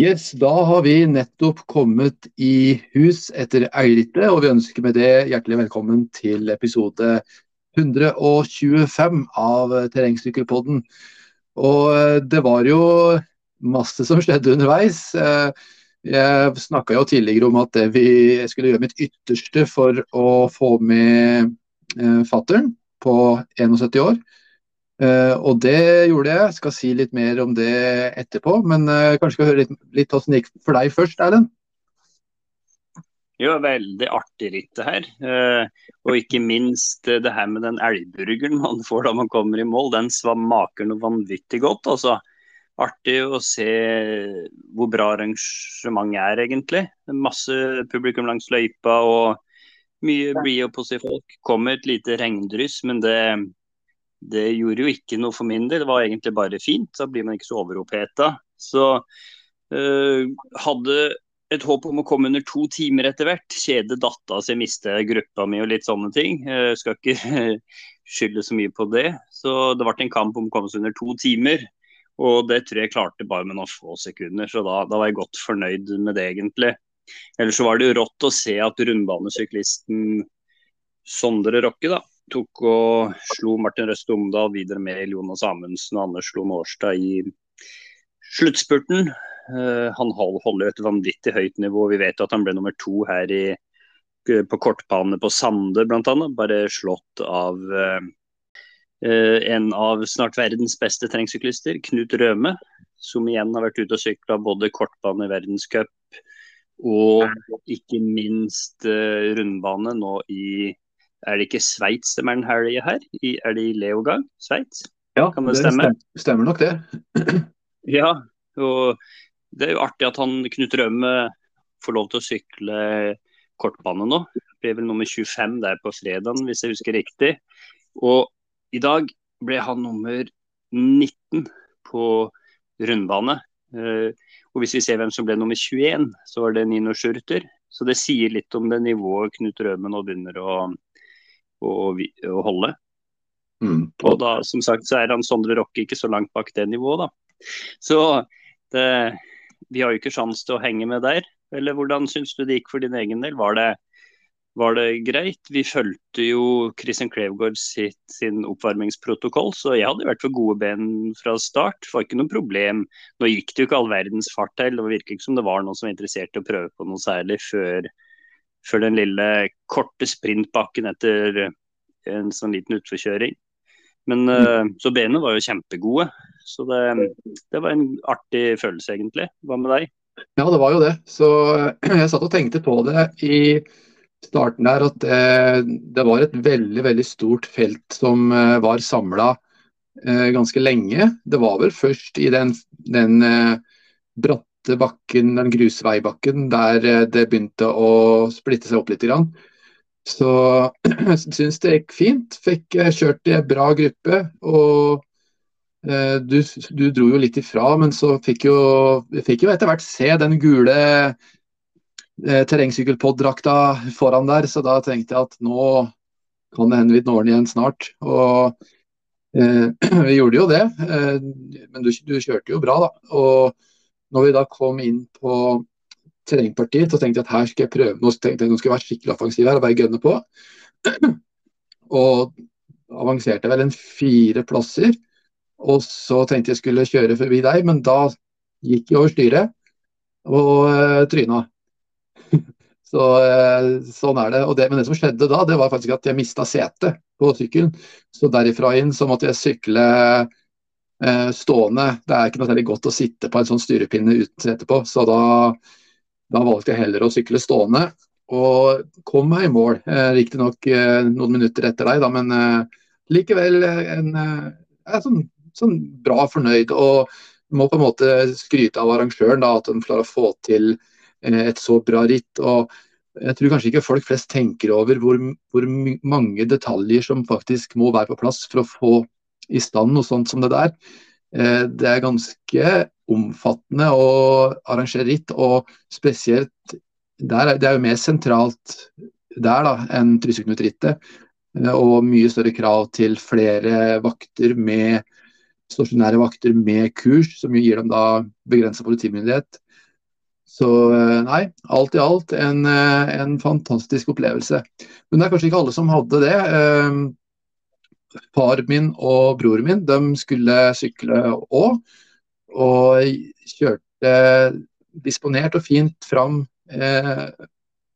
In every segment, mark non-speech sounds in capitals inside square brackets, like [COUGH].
Yes, Da har vi nettopp kommet i hus etter Eirite, og vi ønsker med det hjertelig velkommen til episode 125 av Terrengsykkelpodden. Og eh, det var jo masse som skjedde underveis. Eh, jeg snakka jo tidligere om at det vi skulle gjøre mitt ytterste for å få med eh, fattern på 71 år. Uh, og det gjorde jeg. Skal si litt mer om det etterpå. Men uh, kanskje skal høre litt, litt hvordan det gikk for deg først, Erlend? Jo, veldig artig ritt det her. Uh, og ikke minst det her med den elgburgeren man får da man kommer i mål. Den smaker noe vanvittig godt. altså. Artig å se hvor bra arrangementet er, egentlig. Masse publikum langs løypa og mye blide og positive folk. Kommer et lite regndryss, men det det gjorde jo ikke noe for min del. Det var egentlig bare fint. Da blir man ikke så overoppheta. Så øh, hadde et håp om å komme under to timer etter hvert. Kjede datta si, miste gruppa mi og litt sånne ting. Jeg skal ikke [LAUGHS] skylde så mye på det. Så det ble en kamp om å komme seg under to timer. Og det tror jeg klarte bare med noen få sekunder, så da, da var jeg godt fornøyd med det, egentlig. Ellers så var det jo rått å se at rundbanesyklisten Sondre Rokke da, tok og slo Martin Røst Omdal videre med Jonas Amundsen og Anders Lo Nårstad i sluttspurten. Uh, han holder et vanvittig høyt nivå. Vi vet at han ble nummer to her i, på kortbane på Sande bl.a. Bare slått av uh, en av snart verdens beste terrengsyklister, Knut Røme. Som igjen har vært ute og sykla både kortbane i verdenscup og ikke minst rundbane nå i er det ikke Sveits de er den helga her? I, er det i Leogang, Sveits? Ja, kan det, det stemme? Stemmer nok det. [CLEARS THROAT] ja, og det er jo artig at han Knut Rømme får lov til å sykle kortbane nå. Det blir vel nummer 25 der på fredagen, hvis jeg husker riktig. Og i dag ble han nummer 19 på rundbane. Uh, og hvis vi ser hvem som ble nummer 21, så var det Nino Schurter. Så det sier litt om det nivået Knut Røme nå begynner å, å, å holde. Mm. Og da, som sagt, så er han Sondre Rokke ikke så langt bak det nivået, da. Så det, vi har jo ikke sjanse til å henge med der. Eller hvordan syns du det gikk for din egen del? Var det, var det greit? Vi fulgte jo Christian Klevgaard sin oppvarmingsprotokoll, så jeg hadde vært for gode ben fra start. Det var ikke noe problem. Nå gikk det jo ikke all verdens fart til. Det virker ikke som det var noen som var interessert i å prøve på noe særlig før før den lille korte sprintbakken etter en sånn liten utforkjøring. Men mm. uh, Så benene var jo kjempegode. Så det, det, var en artig følelse, egentlig. Hva med deg? Ja, det var jo det. Så [CLEARS THROAT] jeg satt og tenkte på det i starten der, at det, det var et veldig, veldig stort felt som uh, var samla ganske lenge. Det var vel først i den, den bratte bakken, den grusveibakken, der eh, det begynte å splitte seg opp litt. Grann. Så jeg [CLEARS THROAT] syns det gikk fint. Fikk eh, kjørt i en bra gruppe. og eh, du, du, dro jo litt ifra, men så fikk jo, fikk jo etter hvert se den gule eh, terrengsykkelpod-drakta foran der, så da tenkte jeg at nå kan det hende vi når den igjen snart. Og eh, [CLEARS THROAT] vi gjorde jo det, eh, men du, du, kjørte jo bra, da. Og når vi da kom inn på terrengpartiet, så tenkte jeg at her skal jeg prøve nå tenkte jeg, nå skal jeg være skikkelig offensiv her og bare gønne på. [CLEARS THROAT] Og avanserte vel en fire plasser. Og så tenkte jeg skulle kjøre forbi deg, men da gikk jeg over styret og uh, tryna. [LAUGHS] så uh, sånn er det. det. Men det som skjedde da, det var faktisk at jeg mista setet på sykkelen. Så derifra inn så måtte jeg sykle Eh, stående. Det er ikke noe særlig godt å sitte på en sånn styrepinne uten etterpå, på, så da, da, valgte jeg heller å sykle stående. Og kom meg i mål, eh, riktignok eh, noen minutter etter deg, da, men eh, likevel en, er sånn, sånn, bra fornøyd. Og må på en måte skryte av arrangøren, da, at de klarer å få til eh, et så bra ritt. og jeg tror kanskje ikke folk flest tenker over hvor, hvor mange detaljer som faktisk må være på plass for å få i stand noe sånt som det der. Eh, det er ganske omfattende å arrangere ritt, og spesielt der, Det er jo mer sentralt der da, enn Tryseknut-rittet. Eh, og mye større krav til flere vakter med stasjonære vakter med kurs, som gir dem da begrensa politimyndighet. Så nei, alt i alt en, en, fantastisk opplevelse. Men det er kanskje ikke alle som hadde det. Far min og broren min de skulle sykle òg, og kjørte disponert og fint fram eh,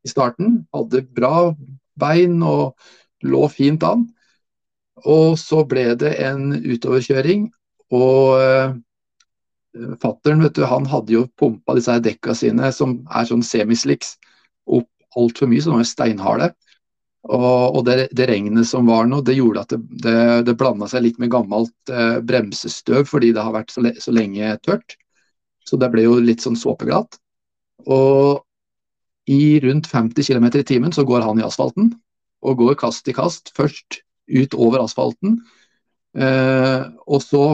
i starten. Hadde bra bein og lå fint an. Og så ble det en utoverkjøring, og eh, fattern han hadde jo pumpa disse dekka sine, som er sånn semislicks, opp altfor mye, så de var steinharde. Og, og det, det, regnet som var nå, det gjorde at det, det, det blanda seg litt med gammelt eh, bremsestøv fordi det har vært så, le, så, lenge tørt. Så det ble jo litt sånn såpeglatt. Og i rundt 50 km i timen så går han i asfalten, og går kast i kast. Først ut over asfalten, eh, og så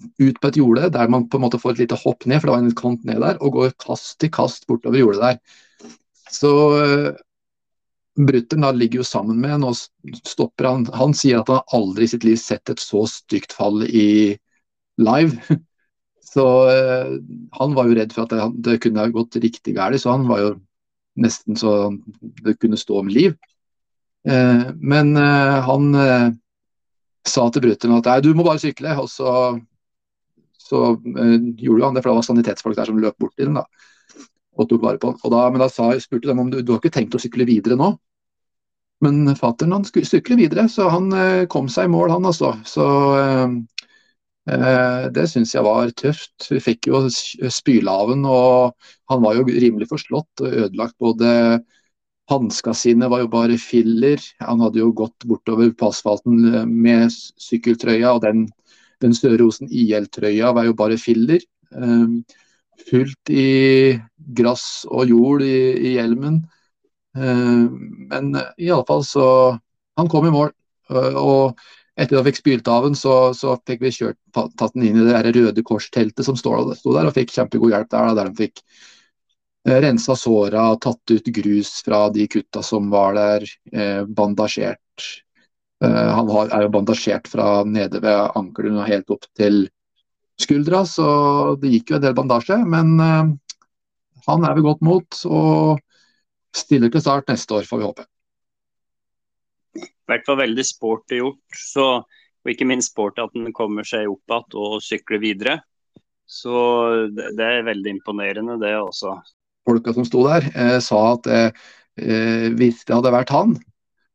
ut på et jorde der man på en måte får et lite hopp ned, for det var en kant ned der, og går kast i kast bortover jordet der. Så eh, Brutter'n ligger jo sammen med en og stopper han. Han sier at han aldri i sitt liv sett et så stygt fall i live. [LAUGHS] Så eh, han var jo redd for at det, det kunne gått riktig galt, så han var jo nesten så det kunne stå om liv. Eh, men eh, han eh, sa til brutter'n at du må bare sykle. Og så, så eh, gjorde han det, for det var sanitetsfolk der som løp bort til den. da og tok vare på han. Da, men da sa, spurte dem om du, du har ikke tenkt å sykle videre nå. Men fattern han skulle videre, så han eh, kom seg i mål, han altså. Så eh, eh det syns jeg var tøft. Vi fikk jo spylaven, og han var jo rimelig forslått og ødelagt. Både hanska sine var jo bare filler. Han hadde jo gått bortover på asfalten eh, med sykkeltrøya, og den, den Sør-Osen IL-trøya var jo bare filler. Eh, fullt i gress og jord i, i hjelmen. Eh, men i alle fall så Han kom i mål. Eh, og etter at vi fikk spylt av den, så, så, fikk vi kjørt, tatt den inn i det Røde Kors-teltet som stod der, og fikk kjempegod hjelp der. Der de fikk eh, rensa såra, tatt ut grus fra de kutta som var der, bandasjert. Han er jo bandasjert fra nede ved ankelen og helt opp til skuldra, så det gikk jo en del bandasje. Men han er ved godt mot. og stiller til start neste år, får vi håpe. I hvert fall veldig sporty gjort. Så, og ikke minst sporty at den kommer seg opp igjen og sykler videre. Så det, det, er veldig imponerende, det også. Folka som sto der, eh, sa at eh, eh hvis det hadde vært han,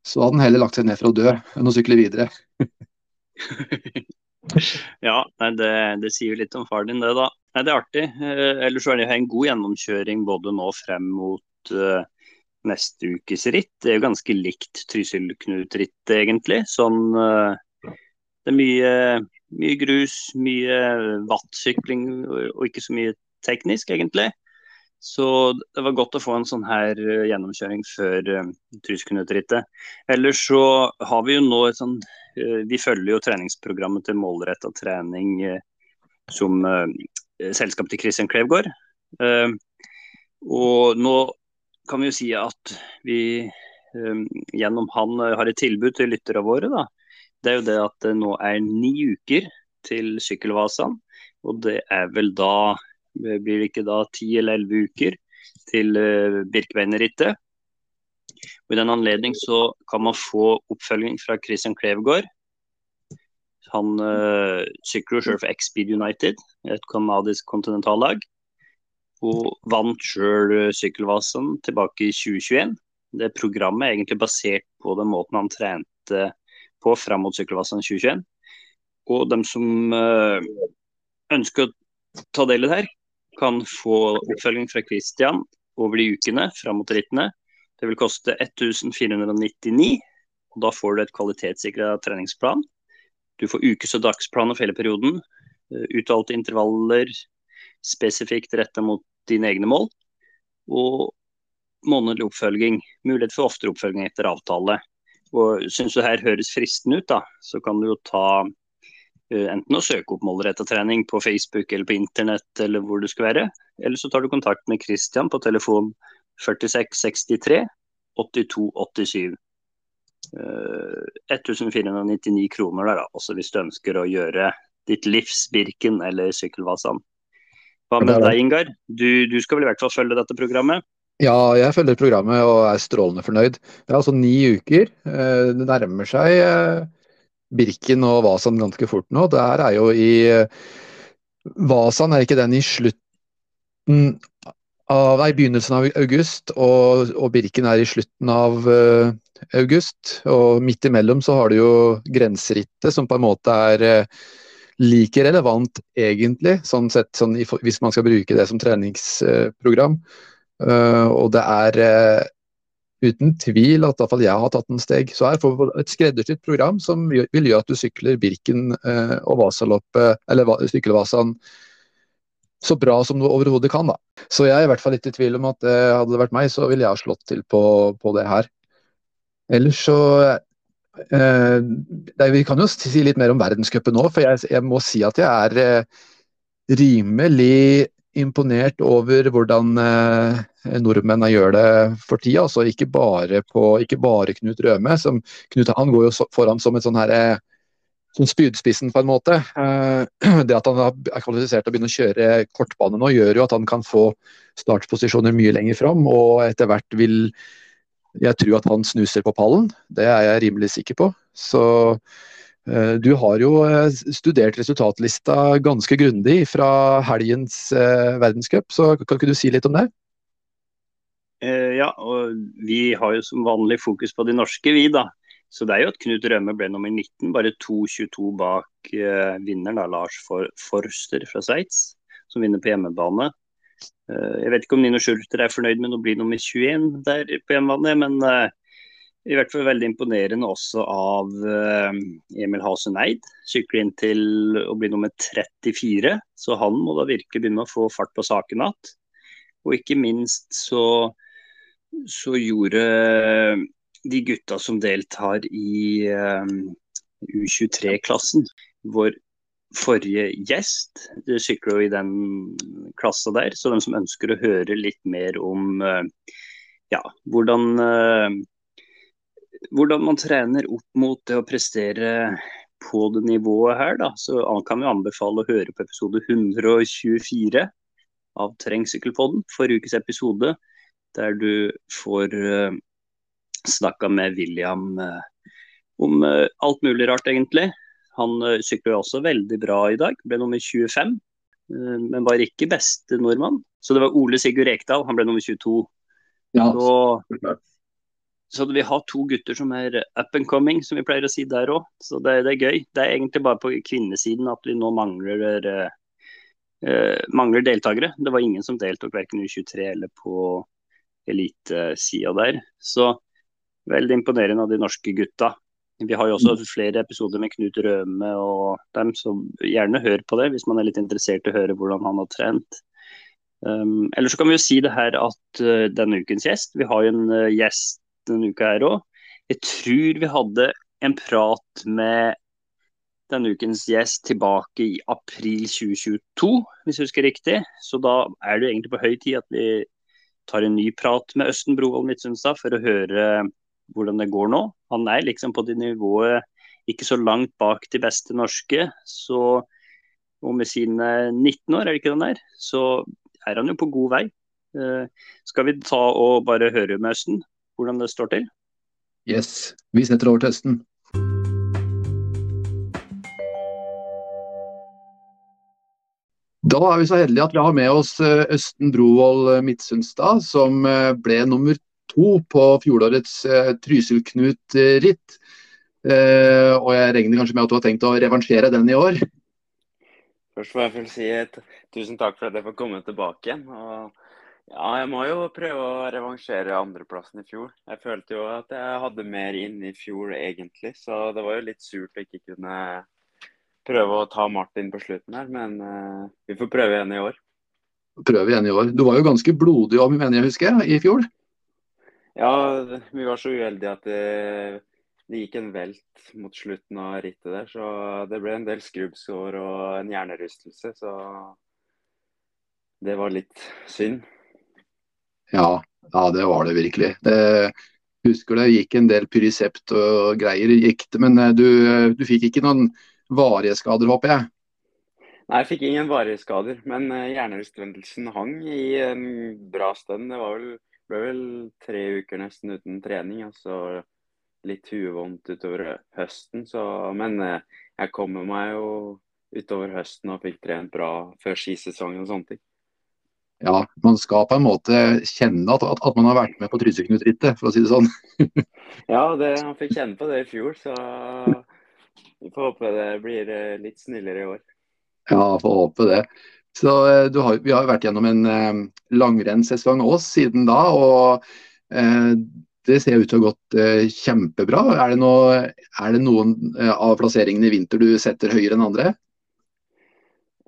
så hadde han heller lagt seg ned for å dø enn å sykle videre. [LAUGHS] ja, det, det, sier litt om far din, det da. Nei, Det er artig. Eh, ellers er det en god gjennomkjøring både nå frem mot eh, neste ukes ritt. Det er jo ganske likt Trysil-Knut-rittet, egentlig. Sånn uh, Det er mye, mye grus, mye vattsykling og ikke så mye teknisk, egentlig. Så det var godt å få en sånn her uh, gjennomkjøring før uh, Trysil-Knut-rittet. Ellers så har vi jo nå et sånn Vi følger jo treningsprogrammet til målretta trening som selskap til Christian Klevgård. Og nå kan vi jo si at vi gjennom han uh, har et tilbud til lytterne våre. da. Det er jo det at det nå er ni uker til Sykkelvasaen. Og det er vel da Blir det ikke da ti eller elleve uker til uh, Birkebeinerrittet. I den anledning så kan man få oppfølging fra Christian Klevegård. Han øh, sykler selv for X-Speed United, et kanadisk kontinentallag og vant sjøl eh, Sykkelvasen tilbake i 2021. Det programmet er egentlig basert på den måten han trente på fram mot Sykkelvasen 2021. Og de som øh, ønsker å ta del i det her, kan få oppfølging fra Christian over de ukene fram mot rittene. Det vil koste 1499, og da får du et kvalitetssikra treningsplan. Du får ukes- og dagsplaner for hele perioden. Uttalte utvalgte intervaller, spesifikt retta mot dine egne mål. Og månedlig oppfølging. Mulighet for oftere oppfølging etter avtale. Og Syns du her høres fristende ut, da, så kan du jo ta enten å søke opp målretta trening på Facebook eller på internett eller hvor det skal være. Eller så tar du kontakt med Christian på telefon 4663 8287. Uh, 1499 kroner der, da, også hvis du ønsker å gjøre ditt livs Birken eller Sykkelvasan. Hva med deg, Ingar? Du, du, skal vel i hvert fall følge dette programmet? Ja, jeg følger programmet og er strålende fornøyd. Det er altså ni uker. Eh, det nærmer seg eh, Birken og Vasan ganske fort nå. Det her er jo i Vasan er ikke den i slutten av Nei, begynnelsen av august, og, og Birken er i slutten av uh, august. Og midt imellom så har du jo grenserittet, som på en måte er uh, like relevant egentlig, sånn sett, sånn, hvis man skal bruke det som treningsprogram. Uh, og det er uten tvil at iallfall jeg har tatt en steg. Så her får vi et skreddersydd program som vil gjøre at du sykler Birken og Vasaloppet, eller Sykkelvasaen så bra som du overhodet kan. da. Så jeg er i hvert fall litt i tvil om at eh, hadde det vært meg, så ville jeg ha slått til på, på det her. Ellers så eh, det, Vi kan jo si litt mer om verdenscupen nå, for jeg, jeg, må si at jeg er eh, rimelig imponert over hvordan eh, nordmennene gjør det for tida. Altså ikke bare, ikke bare Knut Røme. Som, Knut han går jo foran som et sånn her eh, som spydspissen, på en måte. Eh, [CLEARS THROAT] det at han er kvalifisert til å begynne å kjøre kortbane nå, gjør jo at han kan få startposisjoner mye lenger fram, og etter hvert vil jeg tro at han snuser på pallen. Det er jeg rimelig sikker på. Så du har jo eh, studert resultatlista ganske grundig fra helgens verdenscup, så kan ikke du si litt om det? Ja, og vi har jo som vanlig fokus på de norske, vi da. Så det er jo at Knut Rømme ble nummer 19, bare 2,22 bak vinneren, da, Lars For Forster fra Sveits, som vinner på hjemmebane. Jeg vet ikke om Nino Schurter er fornøyd med å bli nummer 21 der på hjemmebane, men uh, i hvert fall veldig imponerende også av Emil Hausen Eid. Sykler inn til å bli nummer 34, så han må da virkelig begynne å få fart på saken igjen. Og ikke minst så, så gjorde de gutta som deltar i um, U23-klassen. Vår forrige gjest sykler jo i den klassa der. Så de som ønsker å høre litt mer om ja, hvordan, hvordan man trener opp mot det å prestere på det nivået her, da, så kan vi anbefale å høre på episode 124 av Terrengsykkelpodden, forrige ukes episode, der du får uh, snakka med William eh, om eh, alt mulig rart, egentlig. Han eh, sykler også veldig bra i dag, ble nummer 25. Men var ikke beste nordmann. Så det var Ole Sigurd Rekdal, han ble nummer 22. Ja, så, så vi har to gutter som er up and coming, som vi pleier å si der òg. Så det, det, er gøy. Det er egentlig bare på kvinnesiden at vi nå mangler, uh, mangler deltakere. Det var ingen som deltok verken i U23 eller på elitesida der. Så veldig imponerende av de norske gutta. Vi har jo også mm. flere episoder med Knut Røme og dem, så gjerne hør på det hvis man er litt interessert i å høre hvordan han har trent. Um, eller så kan vi jo si det her at uh, denne ukens gjest Vi har jo en uh, gjest denne uka her òg. Jeg tror vi hadde en prat med denne ukens gjest tilbake i april 2022, hvis jeg husker riktig. Så da er det egentlig på høy tid at vi tar en ny prat med Østen Brovold Midtsundstad for å høre hvordan det går nå. Han er liksom på det nivået ikke så langt bak de beste norske. Så, og med sine 19 år, er det ikke den der, så er han jo på god vei. Uh, skal vi ta og bare høre med Østen hvordan det står til? Yes, vi setter over til høsten. Da er vi så heldige at vi har med oss eh, Østen Brovold Midtsundstad, som eh, ble nummer to på fjorårets eh, Trysil-Knut-ritt. Eh, og jeg regner kanskje med at du har tenkt å revansjere den i år? Først får jeg si et, tusen takk for at jeg får komme tilbake igjen. Og, ja, jeg må jo prøve å revansjere andreplassen i fjor. Jeg følte jo at jeg hadde mer inn i fjor egentlig, så det var jo litt surt å ikke kunne prøve å ta Martin på slutten her. Men uh, vi får prøve igjen i år. Prøve igjen i år. Du var jo ganske blodig om, mener jeg husker, i fjor? Ja, vi var så uheldige at det, det, gikk en velt mot slutten av rittet der. Så det ble en del skrubbsår og en hjernerystelse. Så det var litt synd. Ja, ja det var det virkelig. Det, husker det gikk en del pyrisept og greier, gikk men eh, du, du fikk ikke noen varige skader, håper jeg? Nei, jeg fikk ingen varige skader, men hjernerystvendelsen hang i en bra stund. Det vel, ble vel tre uker nesten uten trening. Altså litt huevondt utover høsten. Så, men jeg kommer meg jo utover høsten og fikk trent bra før skisesongen og sånne ting. Ja, man skal på en måte kjenne at, at, at man har vært med på Tryseknut-rittet, for å si det sånn. [LAUGHS] ja, det, han fikk kjenne på det i fjor, så vi får håpe det blir eh, litt snillere i år. Ja, får håpe det. Så eh, har, Vi har jo vært gjennom en eh, langrennssesong òg siden da. og eh, det ser ut til å ha gått eh, kjempebra. Er det, noe, er det noen eh, av plasseringene i vinter du setter høyere enn andre?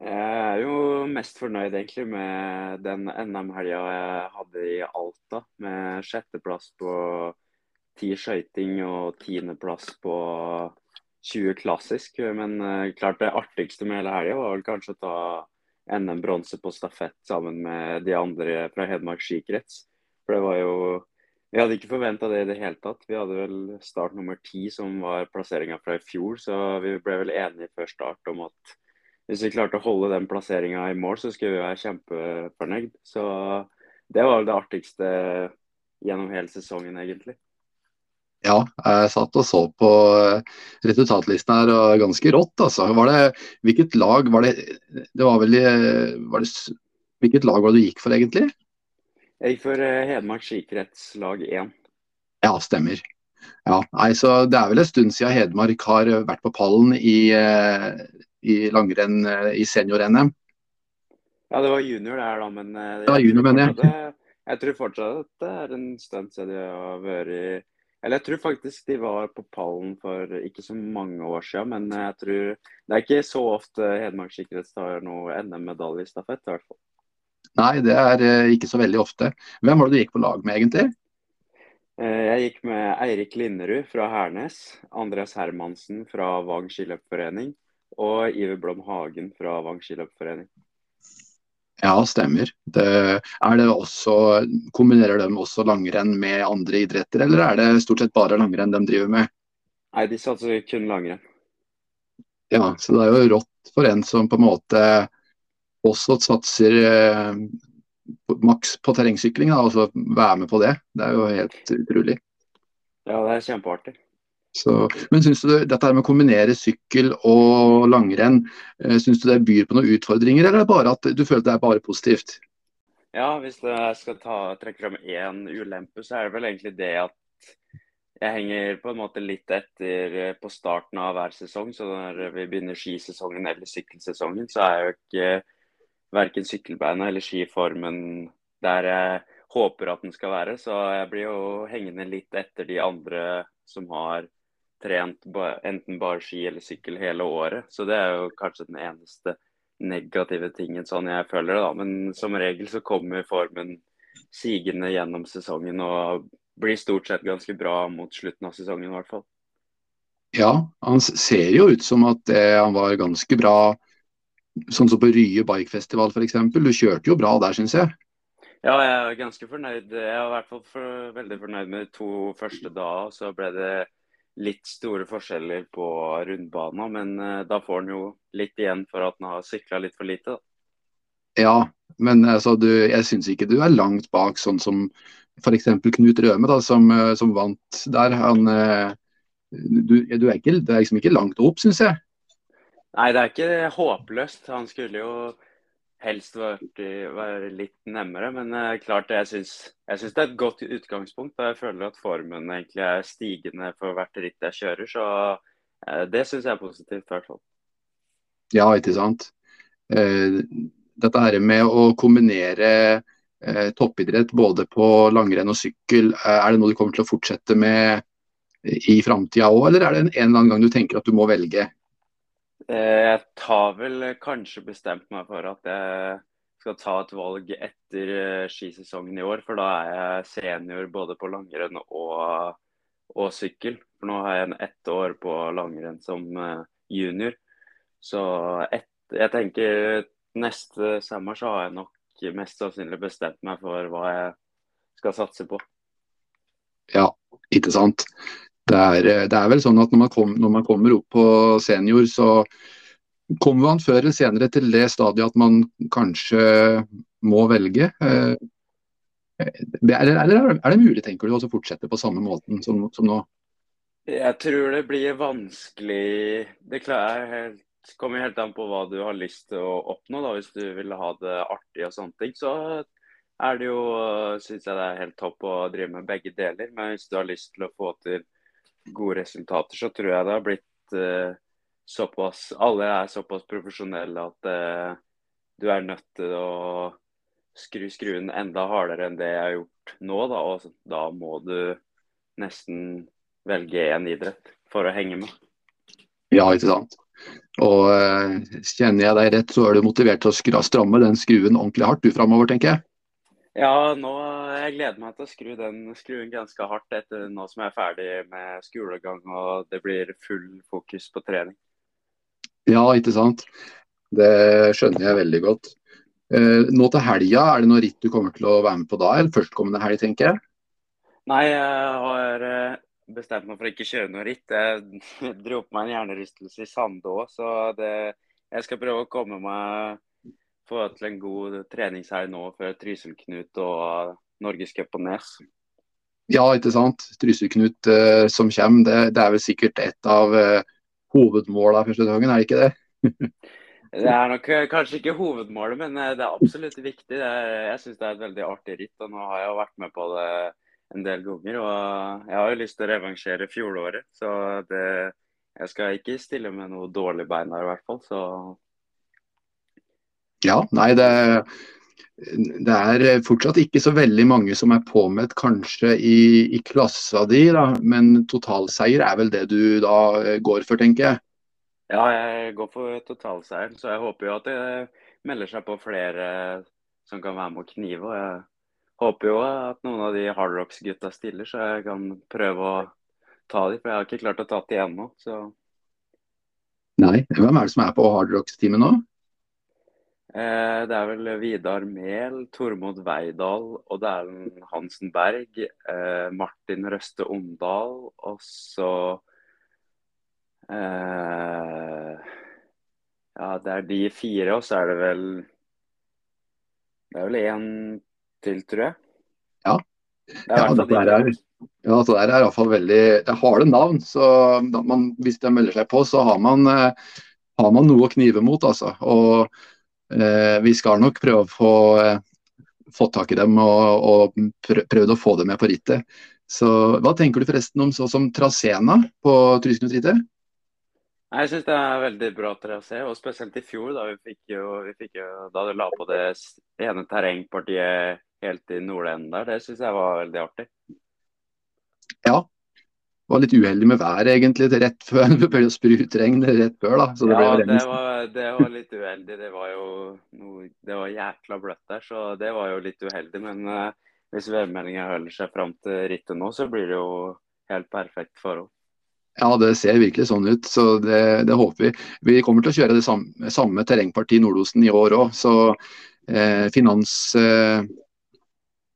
Jeg er jo mest fornøyd egentlig med den NM-helga jeg hadde i Alta. Med sjetteplass på ti skøyting og tiendeplass på 20 klassisk. Men uh, klart det artigste med hele helga var vel kanskje å ta NM-bronse på stafett sammen med de andre fra Hedmark skikrets. For det var jo Vi hadde ikke forventa det i det hele tatt. Vi hadde vel start nummer ti, som var plasseringa fra i fjor. Så vi ble vel enige før start om at hvis vi klarte å holde den plasseringa i mål, så skulle vi være kjempefornøyd. Så det var det artigste gjennom hele sesongen, egentlig. Ja, jeg satt og så på resultatlisten her, og ganske rått, altså. Var det, hvilket lag var det Det var vel var det, Hvilket lag var det du gikk for, egentlig? Jeg gikk for eh, Hedmark skikrets lag 1. Ja, stemmer. Ja, nei, så Det er vel en stund siden Hedmark har vært på pallen i, eh, i langrenn eh, i senior-NM. Ja, det var junior det her, da, men eh, det var junior, mener jeg. Jeg tror fortsatt at det er en stund siden de har vært i Eller jeg tror faktisk de var på pallen for ikke så mange år siden, men jeg tror Det er ikke så ofte Hedmark sikkerhets tar noe NM-medalje i stafett, i hvert fall. Nei, det er eh, ikke så veldig ofte. Hvem var det du gikk på lag med, egentlig? Jeg gikk med Eirik Linderud fra Hernes, Andreas Hermansen fra Vang skiløpforening og Iver Blom Hagen fra Vang skiløpforening. Ja, stemmer. Det, er det også, kombinerer de også langrenn med andre idretter, eller er det stort sett bare langrenn de driver med? Nei, de satser kun langrenn. Ja, så det er jo rått for en som på en måte også satser eh, maks på terrengsykling, da, altså være med på det. Det er jo helt utrolig. Ja, det er kjempeartig. Så, men syns du dette med å kombinere sykkel og langrenn, eh, syns du det byr på noen utfordringer, eller er det bare at du føler det er bare positivt? Ja, hvis jeg skal ta, trekke fram én ulempe, så er det vel egentlig det at jeg henger på en måte litt etter eh, på starten av hver sesong. Så når vi begynner skisesongen eller sykkelsesongen, så er jo ikke verken sykkelbeina eller skiformen der jeg håper at den skal være. Så jeg blir jo hengende litt etter de andre som har trent enten bare ski eller sykkel hele året. Så det er jo kanskje den eneste negative tingen sånn jeg føler det, da. Men som regel så kommer formen sigende gjennom sesongen og blir stort sett ganske bra mot slutten av sesongen i hvert fall. Ja, han ser jo ut som at eh, han var ganske bra, sånn som på Rye bikefestival f.eks. Du kjørte jo bra der, syns jeg. Ja, jeg er ganske fornøyd. Jeg er i hvert fall for, veldig fornøyd med de to første da. Så ble det litt store forskjeller på rundbanen, men uh, da får han jo litt igjen for at han har sykla litt for lite. Da. Ja, men altså, du, jeg syns ikke du er langt bak sånn som f.eks. Knut Røme, da, som, uh, som, vant der. Han, du, du, er ikke, det er liksom ikke langt opp, syns jeg. Nei, det er ikke håpløst. Han skulle jo helst vært, være litt nemmere. Men uh, klart jeg syns, jeg syns det er et godt utgangspunkt. og Jeg føler at formen egentlig er stigende for hvert ritt jeg kjører. Så uh, det syns jeg er positivt, i hvert fall. Ja, ikke sant. Uh, dette her med å kombinere toppidrett både på langrenn og sykkel, er det noe du kommer til å fortsette med i framtida òg, eller er det en eller annen gang du tenker at du må velge? Eh, jeg tar vel kanskje bestemt meg for at jeg skal ta et valg etter eh, skisesongen i år. For da er jeg senior både på langrenn og, og sykkel. For nå har jeg en ett år på langrenn som eh, junior. Så et, jeg tenker neste sommer så har jeg nok mest sannsynlig bestemt meg for hva jeg skal satse på. Ja, ikke sant. Det er, det er, vel sånn at når man, kom, når man, kommer opp på senior, så kommer man før eller senere til det stadiet at man kanskje må velge? Eh, eller, eller er det mulig, tenker du, å fortsette på samme måten som, som nå? Jeg tror det blir vanskelig Det helt, kommer helt an på hva du har lyst til å oppnå. Da. Hvis du vil ha det artig og sånne ting, så er det jo, syns jeg det er helt topp å drive med begge deler. Men hvis du har lyst til å få til gode resultater, så tror jeg det har blitt uh, såpass Alle er såpass profesjonelle at uh, du er nødt til å skru skruen enda hardere enn det jeg har gjort nå. Da, og da må du nesten velge én idrett for å henge med. Ja, ikke sant. Og uh, kjenner jeg deg rett, så er du motivert til å skra, stramme den skruen ordentlig hardt du framover, tenker jeg? Ja, nå, jeg gleder meg til å skru den skruen ganske hardt etter nå som jeg er ferdig med skolegang og det blir full fokus på trening. Ja, ikke sant. Det skjønner jeg veldig godt. Uh, nå til helga, er det noe ritt du kommer til å være med på da, eller førstkommende helg, tenker jeg? Nei, jeg har eh, bestemt meg for å ikke kjøre noe ritt. Jeg [LAUGHS] dro på meg en hjernerystelse i Sandå, så det, jeg skal prøve å komme meg få til en god treningshelg nå før Trysil-Knut og Norgescup på Nes. Ja, ikke sant. Trysil-Knut uh, som kommer, det, det, er vel sikkert et av uh, hovedmålene første sesongen, er det ikke det? [LAUGHS] det er nok uh, kanskje ikke hovedmålet, men det er absolutt viktig. Er, jeg syns det er et veldig artig ritt. og Nå har jeg jo vært med på det en del ganger. Og jeg har jo lyst til å revansjere fjoråret, så det, jeg skal ikke stille med noe dårlig bein der i hvert fall. Så Ja, nei det, det er fortsatt ikke så veldig mange som er påmeldt kanskje i, i klassa di, da, men totalseier er vel det du da går for, tenker jeg? Ja, jeg går for totalseieren, så jeg håper jo at det melder seg på flere som kan være med å knive. og jeg håper jo at noen av de hardrocks-gutta stiller, så jeg kan prøve å ta dem. For jeg har ikke klart å ta dem ennå. Så. Nei, hvem er det som er på hardrocks-teamet nå? Eh, det er vel Vidar Mehl, Tormod Veidal, og det er Hansen Berg. Eh, Martin Røste Omdal, og så eh, Ja, det er de fire, og så er det vel Det er vel én til, tror jeg. Ja. Det er, ja, det der er, ja, altså er iallfall veldig Det er harde navn. så man, Hvis de melder seg på, så har man, eh, har man noe å knive mot. altså. Og Vi skal nok prøve å få eh, fått tak i dem og, og prøvd å få dem med på rittet. Så Hva tenker du forresten om så som traséna på Trysknutrittet? Jeg syns det er veldig bra trasé, og spesielt i fjor, da vi fikk jo, vi fikk jo da du la på det ene terrengpartiet helt i nordenden der. Det syns jeg var veldig artig. Ja. Var litt uheldig med været egentlig til rett før [LAUGHS] det ble sprutregn rett før. da. Det ja, det var, det var, litt uheldig. Det var jo noe, det var jækla bløtt der, så det var jo litt uheldig. Men uh, hvis værmeldinga holder seg fram til rittet nå, så blir det jo helt perfekt forhold. Ja, det ser virkelig sånn ut. så Det, det håper vi. Vi kommer til å kjøre det samme, samme terrengpartiet Nordosen i år òg. Så eh, finans, eh,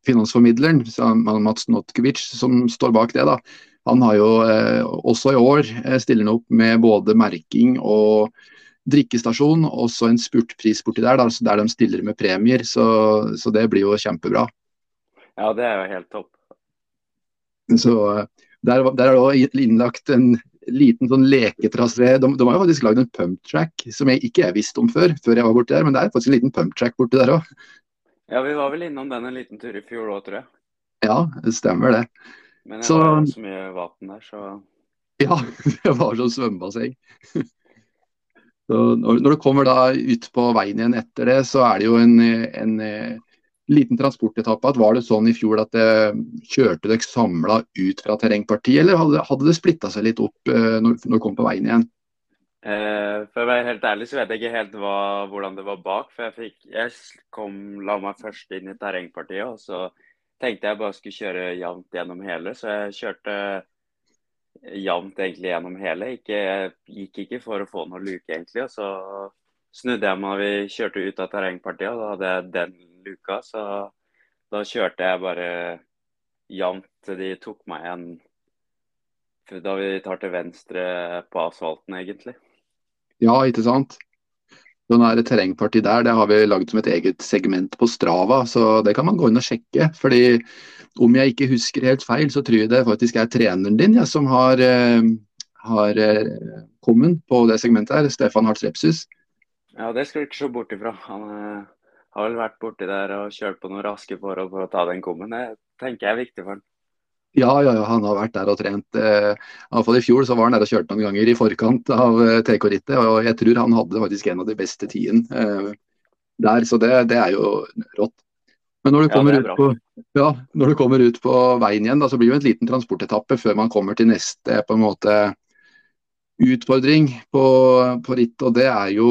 finansformidleren, Mats Notkevic, som står bak det, da, han har jo eh, også i år stiller han opp med både merking og drikkestasjon, og så en spurtpris borti der, der de stiller med premier. Så, så, det blir jo kjempebra. Ja, det er jo helt topp. Så der, der er det innlagt en liten sånn leketrasé. De, de, har jo faktisk lagd en pumptrack som jeg ikke jeg visste om før, før jeg var borti der. Men det er faktisk en liten pumptrack borti der òg. Ja, vi var vel innom den en liten tur i fjor òg, tror jeg. Ja, det stemmer det. Men jeg så, ikke så mye vann der, så [LAUGHS] Ja, det var sånn svømmebasseng. [LAUGHS] Så når, når, du kommer da ut på veien igjen etter det, så er det jo en, en, en liten transportetappe. Var det sånn i fjor at det, kjørte dere samla ut fra terrengpartiet, eller hadde, hadde det splitta seg litt opp eh, når, når du kom på veien igjen? Eh, for å være helt ærlig så vet jeg ikke helt hva, hvordan det var bak. For jeg, fikk, jeg kom, la meg først inn i terrengpartiet, og så tenkte jeg bare skulle kjøre jevnt gjennom hele. Så jeg kjørte jevnt egentlig gjennom hele. Ikke, gikk ikke for å få noe luke, egentlig. Og så snudde jeg meg når vi kjørte ut av terrengpartiet, og da hadde jeg den luka. Så da kjørte jeg bare jevnt til de tok meg igjen da vi tar til venstre på asfalten, egentlig. Ja, ikke sant. Så nå er terrengparti der, det har vi laget som et eget segment på Strava, så det kan man gå inn og sjekke. fordi om jeg ikke husker helt feil, så tror jeg det faktisk er treneren din ja, som har, eh, har eh, kommet på det segmentet her, Stefan Hartz Repsus. Ja, det skal du ikke se bort ifra. Han eh, har vel vært borti der og kjørt på noen raske forhold for å ta den kommen. Det tenker jeg er viktig for han. Ja, ja, ja, han har vært der og trent. Eh, I hvert fall I fjor så var han der og kjørte noen ganger i forkant av eh, TK-rittet. og Jeg tror han hadde faktisk en av de beste tidene eh, der, så det, det, er jo rått. Men når du, kommer ja, ut på, ja, når du kommer ut på veien igjen, da, så blir det jo en liten transportetappe før man kommer til neste på en måte utfordring på, på ritt, Og det er jo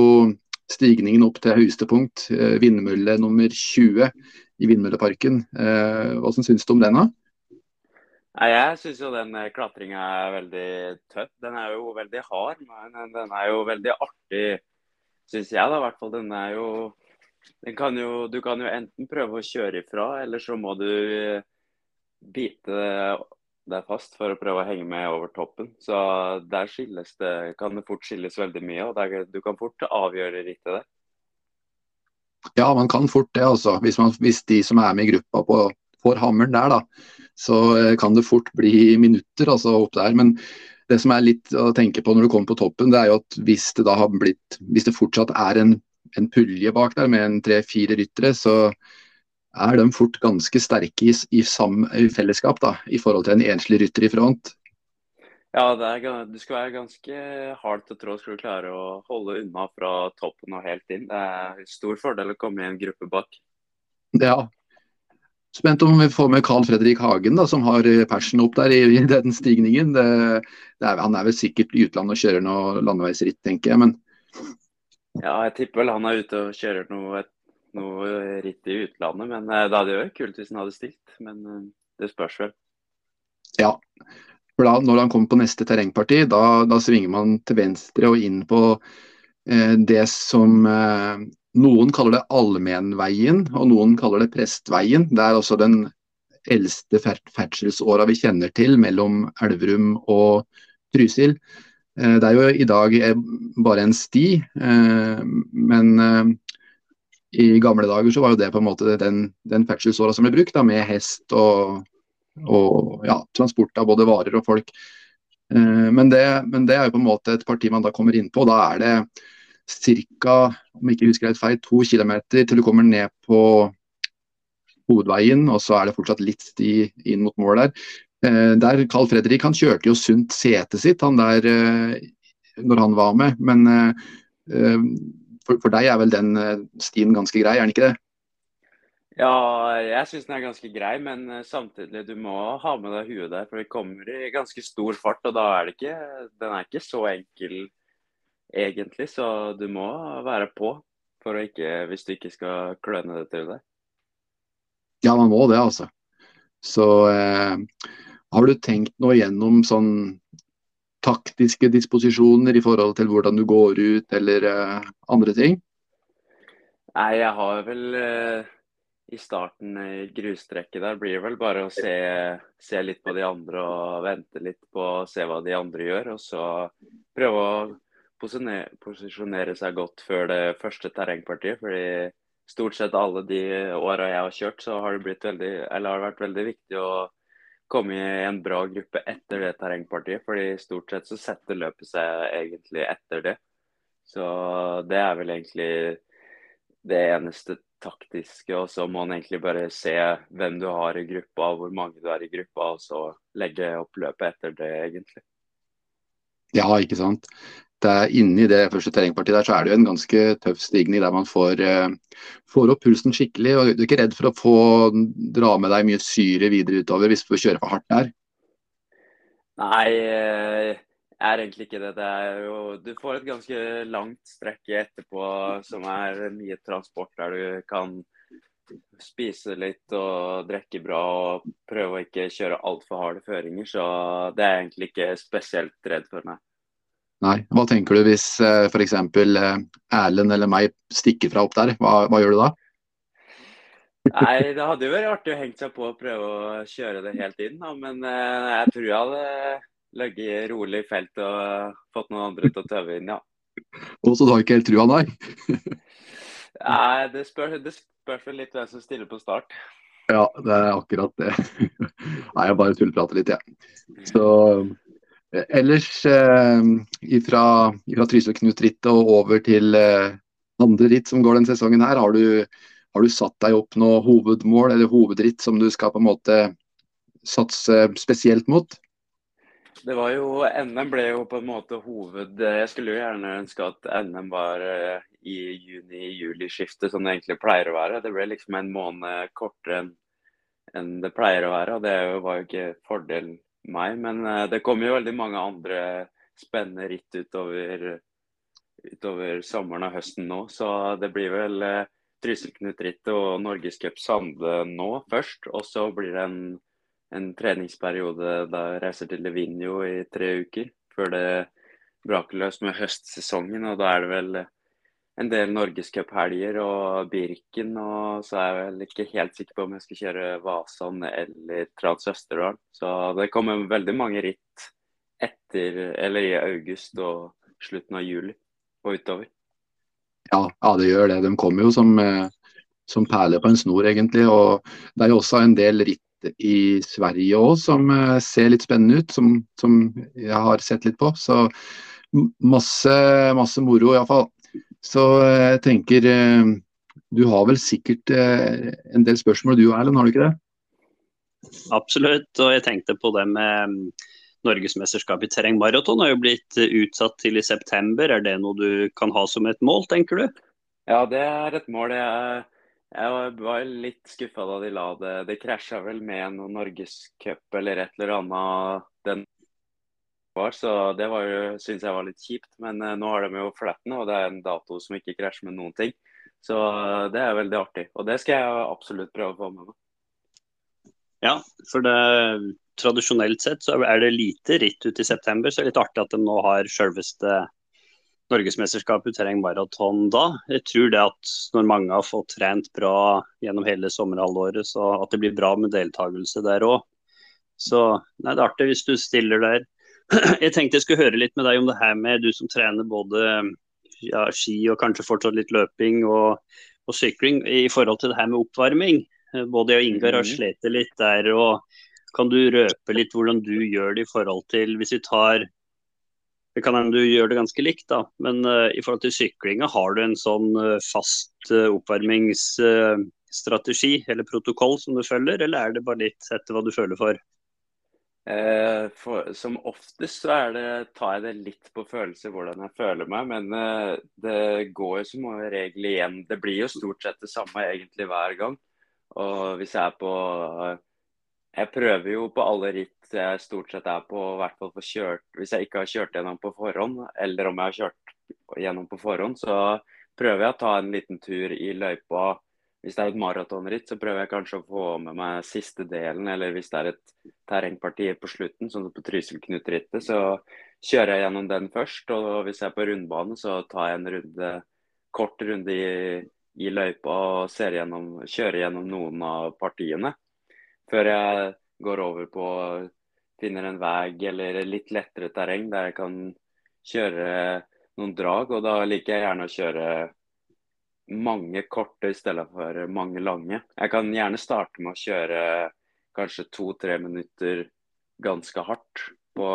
stigningen opp til høyeste punkt, eh, vindmølle nummer 20 i Vindmølleparken. Eh, hvordan syns du om den? da? Nei, Jeg syns jo den eh, klatringa er veldig tøff. Den er jo veldig hard, men den er jo veldig artig, syns jeg. da, i hvert fall. Den er jo, den kan jo Du kan jo enten prøve å kjøre ifra, eller så må du eh, bite deg fast for å prøve å henge med over toppen. Så der skilles det, kan det fort skilles veldig mye, og der, du kan fort avgjøre rittet der. Ja, man kan fort det, altså. Hvis, man, hvis de som er med i gruppa på, får hammeren der, da så eh, kan det fort bli minutter altså opp der. Men det som er litt å tenke på når du kommer på toppen, det er jo at hvis det da har blitt Hvis det fortsatt er en, en pulje bak der med en tre-fire ryttere, så er de fort ganske sterke i, i, sam, i, fellesskap da, i forhold til en enslig rytter i front. Ja, er, du skal være ganske hard til trå skal du klare å holde unna fra toppen og helt inn. Det er stor fordel å komme i en gruppe bak. Ja, Spent om vi får med Carl Fredrik Hagen, da, som har eh, persen opp der i, i den stigningen. Det, det er, han er vel sikkert i utlandet og kjører noe landeveisritt, tenker jeg. men... Ja, jeg tipper vel han er ute og kjører noe, noe ritt i utlandet. Men det da hadde det vært kult hvis han hadde stilt. Men eh, det spørs vel. Ja, for da, når han kommer på neste terrengparti, da, da svinger man til venstre og inn på eh, det som eh, noen kaller det allmennveien, og noen kaller det prestveien. Det er altså den eldste ferdselsåra vi kjenner til mellom Elverum og Trysil. Eh, det er jo i dag eh, bare en sti, eh, men i gamle dager så var jo det på en måte den, den ferdselsåra som ble brukt, da, med hest og, og ja, transport av både varer og folk. Men det, men det, er jo på en måte et parti man da kommer inn på. Da er det ca. om ikke husker helt feil, to km til du kommer ned på hovedveien, og så er det fortsatt litt sti inn mot målet der. Eh, der Carl Fredrik han kjørte jo sunt setet sitt han der eh, når han var med, men eh, eh for, for, deg er vel den eh, stien ganske grei, er den ikke det? Ja, jeg syns den er ganske grei, men eh, samtidig du må ha med deg huet der. For det kommer i ganske stor fart, og da er det ikke Den er ikke så enkel egentlig. Så du må være på for å ikke, hvis du ikke skal kløne det til deg. Ja, man må det, altså. Så eh, har du tenkt noe gjennom sånn taktiske disposisjoner i forhold til hvordan du går ut, eller eh, andre ting? Nei, jeg har vel eh, i starten i grustrekket der blir det vel bare å se, se, litt på de andre og vente litt på å se hva de andre gjør. Og så prøve å posisjonere seg godt før det første terrengpartiet. fordi stort sett alle de åra jeg har kjørt, så har det, veldig, har det vært veldig viktig å komme i en bra gruppe etter det terrengpartiet. fordi stort sett så setter løpet seg egentlig etter det. Så det er vel egentlig det eneste taktiske. Og så må man egentlig bare se hvem du har i gruppa, hvor mange du er i gruppa, og så legge opp løpet etter det, egentlig. Ja, ikke sant det inni det første terrengpartiet der, så er det jo en ganske tøff stigning der man får, eh, får, opp pulsen skikkelig. og Du er ikke redd for å få dra med deg mye syre videre utover hvis du kjører for hardt der? Nei, eh, jeg er egentlig ikke det. det jo, du får et ganske langt strekk etterpå som er mye transport, der du kan spise litt og drikke bra og prøve å ikke kjøre altfor harde føringer. Så det er jeg egentlig ikke spesielt redd for, nei. Nei. Hva tenker du hvis eh, f.eks. Eh, Erlend eller meg stikker fra opp der? Hva, hva, gjør du da? Nei, Det hadde jo vært artig å henge seg på og prøve å kjøre det helt inn. Da. Men eh, jeg tror jeg hadde ligget rolig i felt og fått noen andre til å tøve inn, ja. Og så du har ikke helt trua, nei? [LAUGHS] Nei, det spørs, det spørs vel litt hvem som stiller på start. Ja, det er akkurat det. [LAUGHS] Nei, jeg bare tullprater litt, jeg. Ja. Så ellers eh, ifra, ifra Trysil-Knut-rittet og over til eh, andre ritt som går denne sesongen her, har du, har du satt deg opp noe hovedmål eller hovedritt som du skal på en måte satse spesielt mot? Det var jo, NM ble jo på en måte hoved... Jeg skulle jo gjerne ønske at NM var eh, i juni-juli-skiftet, som det egentlig pleier å være. Det ble liksom en måned kortere enn det pleier å være. og Det var jo ikke fordel meg. Men eh, det kommer jo veldig mange andre spennende ritt utover, utover sommeren og høsten nå. Så det blir vel eh, Trysil-Knut-rittet og Norgescup Sande nå først. Og så blir det en en treningsperiode da jeg reiser til Levinjo i tre uker. Før det braker løs med høstsesongen, og da er det vel en del norgescuphelger og Birken. Og så er jeg vel ikke helt sikker på om jeg skal kjøre Vasan eller Trans Østerdal. Så det kommer veldig mange ritt etter, eller i august og slutten av juli og utover. Ja, ja det gjør det. De kommer jo som, eh, som perler på en snor, egentlig. Og det er jo også en del ritt i Sverige òg som eh, ser litt spennende ut, som, som, jeg har sett litt på. Så masse, masse moro iallfall. Så eh, jeg tenker eh, du har vel sikkert en del spørsmål du Erlend, har du ikke det? Absolutt, og jeg tenkte på det med mm, Norgesmesterskapet i terrengmaraton har jo blitt utsatt til i september. Er det noe du kan ha som et mål, tenker du? Ja, det er et mål. Jeg jeg var litt skuffa da de la det Det krasja vel med noen norgescup eller et eller annet den var, så det var jo, synes jeg var litt kjipt. Men uh, nå har de jo flatten, og det er en dato som ikke krasjer med noen ting. Så uh, det er veldig artig. Og det skal jeg absolutt prøve å få med meg. Ja, for det, tradisjonelt sett så er det lite ritt ut i september, så det er litt artig at de nå har sjølveste norgesmesterskapet terrengmaraton da. Jeg tror det at når mange har fått trent bra gjennom hele sommerhalvåret, så at det blir bra med deltakelse der òg. Så nei, det er artig hvis du stiller der. [CLEARS THROAT] Jeg tenkte jeg skulle høre litt med deg om det her med du som trener både ja, ski og kanskje fortsatt litt løping og, og sykling, i forhold til det her med oppvarming. Både jeg og Ingar har mhm. slitt litt der. og Kan du røpe litt hvordan du gjør det i forhold til hvis vi tar det kan hende du gjør det ganske likt, da. Men uh, i forhold til syklinga, har du en sånn uh, fast uh, oppvarmingsstrategi eller protokoll som du følger, eller er det bare litt etter hva du føler for? For, som oftest så er det, tar jeg det litt på følelse hvordan jeg føler meg, men det går jo som regel igjen. Det blir jo stort sett det samme egentlig hver gang. Og hvis jeg er på Jeg prøver jo på alle ritt jeg stort sett er på, hvert fall på kjørt Hvis jeg ikke har kjørt gjennom på forhånd, eller om jeg har kjørt gjennom på forhånd, så prøver jeg å ta en liten tur i løypa. Hvis det er et maratonritt, så prøver jeg kanskje å få med meg siste delen. Eller hvis det er et terrengparti på slutten, sånn som på Trysil-Knut-rittet, så kjører jeg gjennom den først. Og hvis jeg er på rundbane, så tar jeg en runde, kort runde i, i løypa og gjennom, kjører gjennom noen av partiene. Før jeg går over på finner en vei eller litt lettere terreng der jeg kan kjøre noen drag. Og da liker jeg gjerne å kjøre mange korte i stedet for mange lange. Jeg kan gjerne starte med å kjøre kanskje to-tre minutter ganske hardt på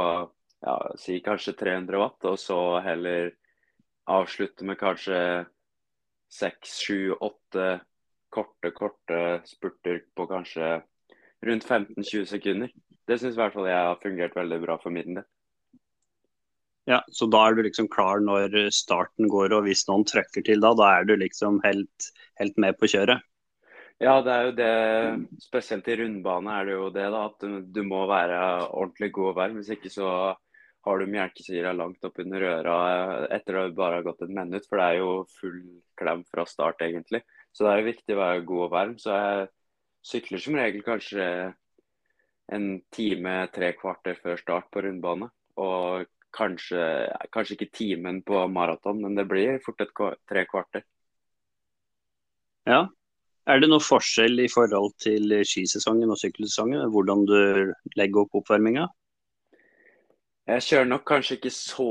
ja, si kanskje 300 watt, og så heller avslutte med kanskje seks, sju, åtte korte, korte spurter på kanskje rundt 15-20 sekunder. Det syns i hvert fall jeg har fungert veldig bra for min del. Ja, så da er du liksom klar når starten går, og hvis noen trøkker til da, da er du liksom helt, helt med på kjøret? Ja, det er jo det. Spesielt i rundbane er det jo det, da. At du, må være ordentlig god og varm. Hvis ikke så har du melkesyra langt opp under øra etter du bare har gått et minutt. For det er jo full klem fra start, egentlig. Så det er jo viktig å være god og varm. Så jeg sykler som regel kanskje en time, tre kvarter før start på rundbane. Og kanskje, kanskje ikke timen på maraton, men det blir fort et tre kvarter. Ja. Er det noe forskjell i forhold til skisesongen og sykkelsesongen? Hvordan du legger opp oppvarminga? Jeg kjører nok kanskje ikke så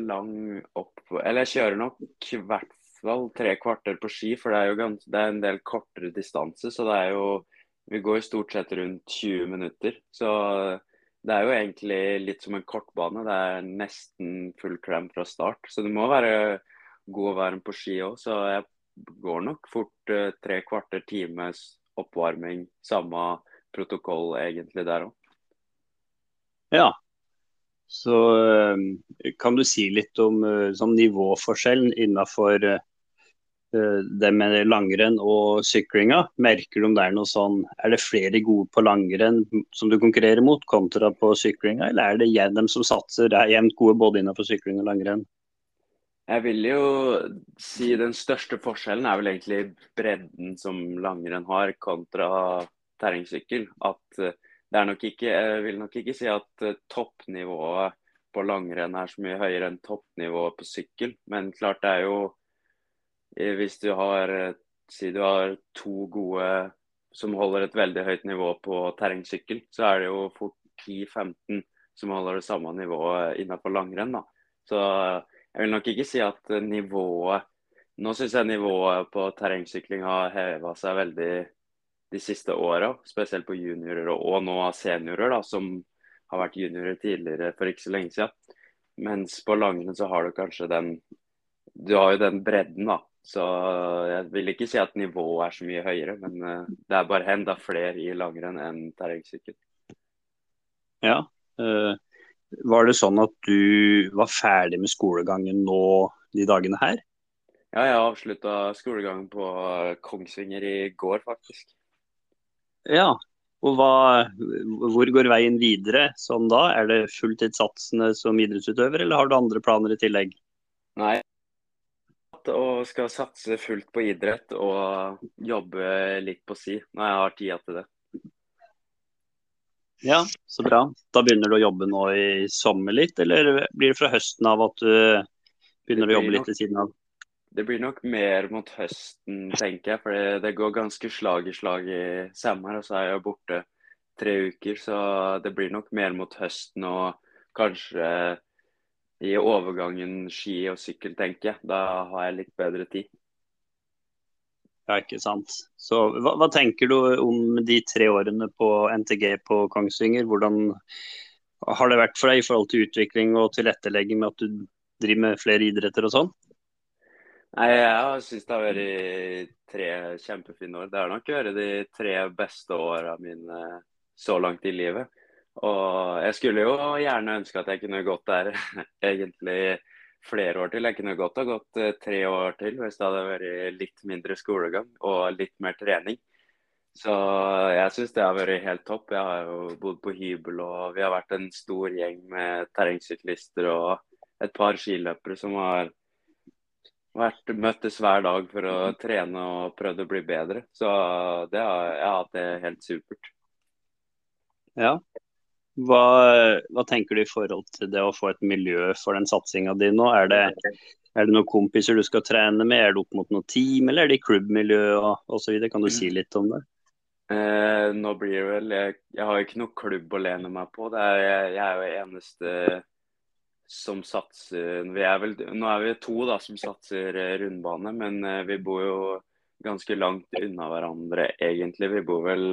lang opp Eller jeg kjører nok i hvert fall tre kvarter på ski, for det er jo gans, det er en del kortere distanse. Så det er jo Vi går jo stort sett rundt 20 minutter. Så det er jo egentlig litt som en kortbane. Det er nesten full klem fra start. Så det må være god og varm på ski òg. Så jeg går nok fort uh, tre kvarter times oppvarming. Samme protokoll egentlig der òg. Ja. Så uh, kan du si litt om uh, sånn nivåforskjellen innenfor det med langrenn og syklinga. Merker du om det er noe sånn Er det flere gode på langrenn som du konkurrerer mot, kontra på syklinga, eller er det dem som satser, er jevnt gode både innenfor sykling og langrenn? Jeg vil jo si den største forskjellen er vel egentlig bredden som langrenn har kontra terrengsykkel. At eh, det er nok ikke Jeg vil nok ikke si at eh, toppnivået på langrenn er så mye høyere enn toppnivået på sykkel. Men klart det er jo eh, Hvis du har Si du har to gode som holder et veldig høyt nivå på terrengsykkel, så er det jo fort 10-15 som holder det samme nivået innenfor langrenn. da. Så jeg vil nok ikke si at nivået Nå syns jeg nivået på terrengsykling har heva seg veldig de siste åra. Spesielt på juniorer og nå seniorer, da, som har vært juniorer tidligere for ikke så lenge siden. Mens på langrenn så har du kanskje den Du har jo den bredden, da. Så jeg vil ikke si at nivået er så mye høyere, men eh, det er bare enda flere i langrenn enn terrengsykkel. Ja, øh, var det sånn at du var ferdig med skolegangen nå de dagene her? Ja, jeg avslutta skolegangen på Kongsvinger i går, faktisk. Ja, og hva, hvor går veien videre sånn da? Er det fulltidssatsene som idrettsutøver, eller har du andre planer i tillegg? Nei, og skal satse fullt på idrett og jobbe litt på si når jeg har tida til det. Ja, så bra. Da begynner du å jobbe nå i sommer litt, eller blir det fra høsten av at du begynner å jobbe litt ved siden av? Det blir nok mer mot høsten, tenker jeg. For det, det går ganske slag i slag i sommer, og så er jeg borte tre uker. Så det blir nok mer mot høsten og kanskje i overgangen ski og sykkel, tenker jeg. Da har jeg litt bedre tid. Ja, ikke sant. Så hva, hva, tenker du om de tre årene på NTG på Kongsvinger? Hvordan har det vært for deg i forhold til utvikling og tilrettelegging med at du driver med flere idretter og sånn? Nei, Jeg syns det har vært tre kjempefine år. Det har nok vært de tre beste åra mine så langt i livet. Og jeg skulle jo gjerne ønske at jeg kunne gått der [LAUGHS] egentlig flere år til. Jeg kunne godt ha gått eh, tre år til hvis det hadde vært litt mindre skolegang og litt mer trening. Så jeg syns det har vært helt topp. Jeg har jo bodd på hybel og vi har vært en stor gjeng med terrengsyklister og et par skiløpere som har vært møttes hver dag for å trene og prøvd å bli bedre. Så det har, jeg har hatt det helt supert. Ja, hva, hva, tenker du i forhold til det å få et miljø for den satsinga di nå? Er det, er det noen kompiser du skal trene med, er det opp mot noe team, eller er det i klubbmiljø osv.? Kan du si litt om det? Eh, nå blir det vel jeg, jeg, har ikke noe klubb å lene meg på. Er, jeg, jeg, er jo eneste som satser er vel, Nå er vi to da som satser eh, rundbane, men eh, vi bor jo ganske langt unna hverandre egentlig. Vi bor vel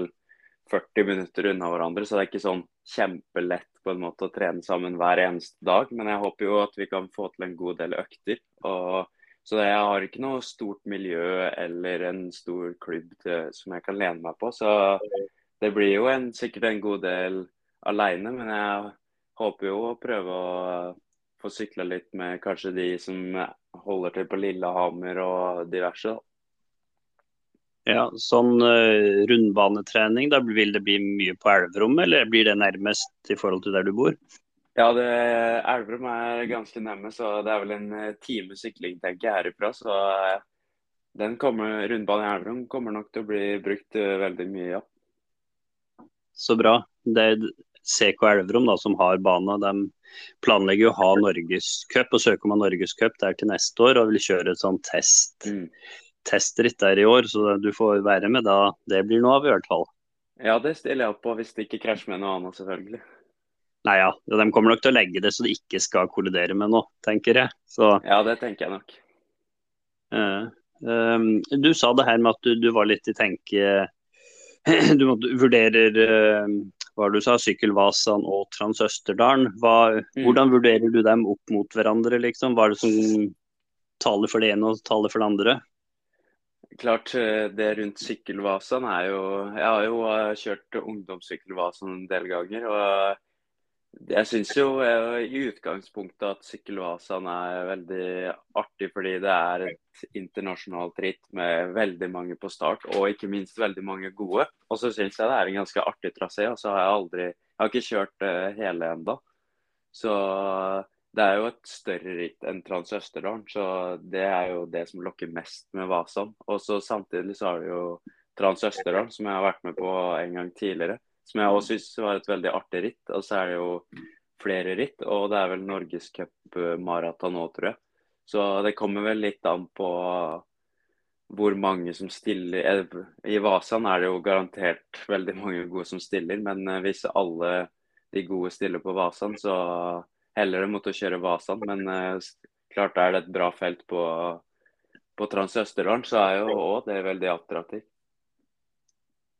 40 minutter unna hverandre, så det er ikke sånn kjempelett på en måte å trene sammen hver eneste dag. Men jeg håper jo at vi kan få til en god del økter. Og, så jeg har ikke noe stort miljø eller en stor klubb til, som jeg kan lene meg på. Så det blir jo en, sikkert en god del aleine, men jeg håper jo å prøve å få sykla litt med kanskje de som holder til på Lillehammer og diverse. Ja, Sånn uh, rundbanetrening, da vil det bli mye på Elverum, eller blir det nærmest i forhold til der du bor? Ja, det, Elverum er ganske nærme, så det er vel en eh, time sykling tenker jeg herifra. Så uh, den kommer, rundbanen i Elverum kommer nok til å bli brukt veldig mye, ja. Så bra. Det er CK Elverum da, som har bana. De planlegger å ha norgescup og søker om norgescup der til neste år og vil kjøre et sånn test. Mm testritt der i år, så du får være med da. Det blir noe av i hvert fall. Ja, det stiller jeg opp på hvis det ikke krasjer med noe annet, selvfølgelig. Nei ja, de kommer nok til å legge det så det ikke skal kollidere med noe, tenker jeg. Så, ja, det tenker jeg nok. Uh, um, du sa det her med at du, du var litt i tenke [CLEARS THROAT] Du vurderer uh, hva du sa, Sykkelvasan og Transøsterdalen. Hva, mm. Hvordan vurderer du dem opp mot hverandre, liksom? Hva er det som taler for det ene og taler for det andre? Klart, det rundt sykkelvasen er jo Jeg har jo kjørt ungdomssykkelvasen en del ganger. og jeg syns jo eh, i utgangspunktet at sykkelvasaen er veldig artig, fordi det er et internasjonalt ritt med veldig mange på start, og ikke minst veldig mange gode. Og så syns jeg det er en ganske artig trasé, og så har jeg aldri Jeg har ikke kjørt hele enda. Så det er jo et større ritt enn Trans Østerdalen, så det er jo det som lokker mest med Vasan. Og så samtidig så har du jo Trans Østerdalen, som jeg har vært med på en gang tidligere som jeg også syns var et veldig artig ritt. Og så er det jo flere ritt, og det er vel norgescupmaraton nå, tror jeg. Så det kommer vel litt an på hvor mange som stiller. Eh, I Vasan er det jo garantert veldig mange gode som stiller, men eh, hvis alle de gode stiller på Vasan, så heller det mot å kjøre Vasan. Men eh, klart er det et bra felt på, på Trans Østerdalen, så er jo òg det veldig attraktivt.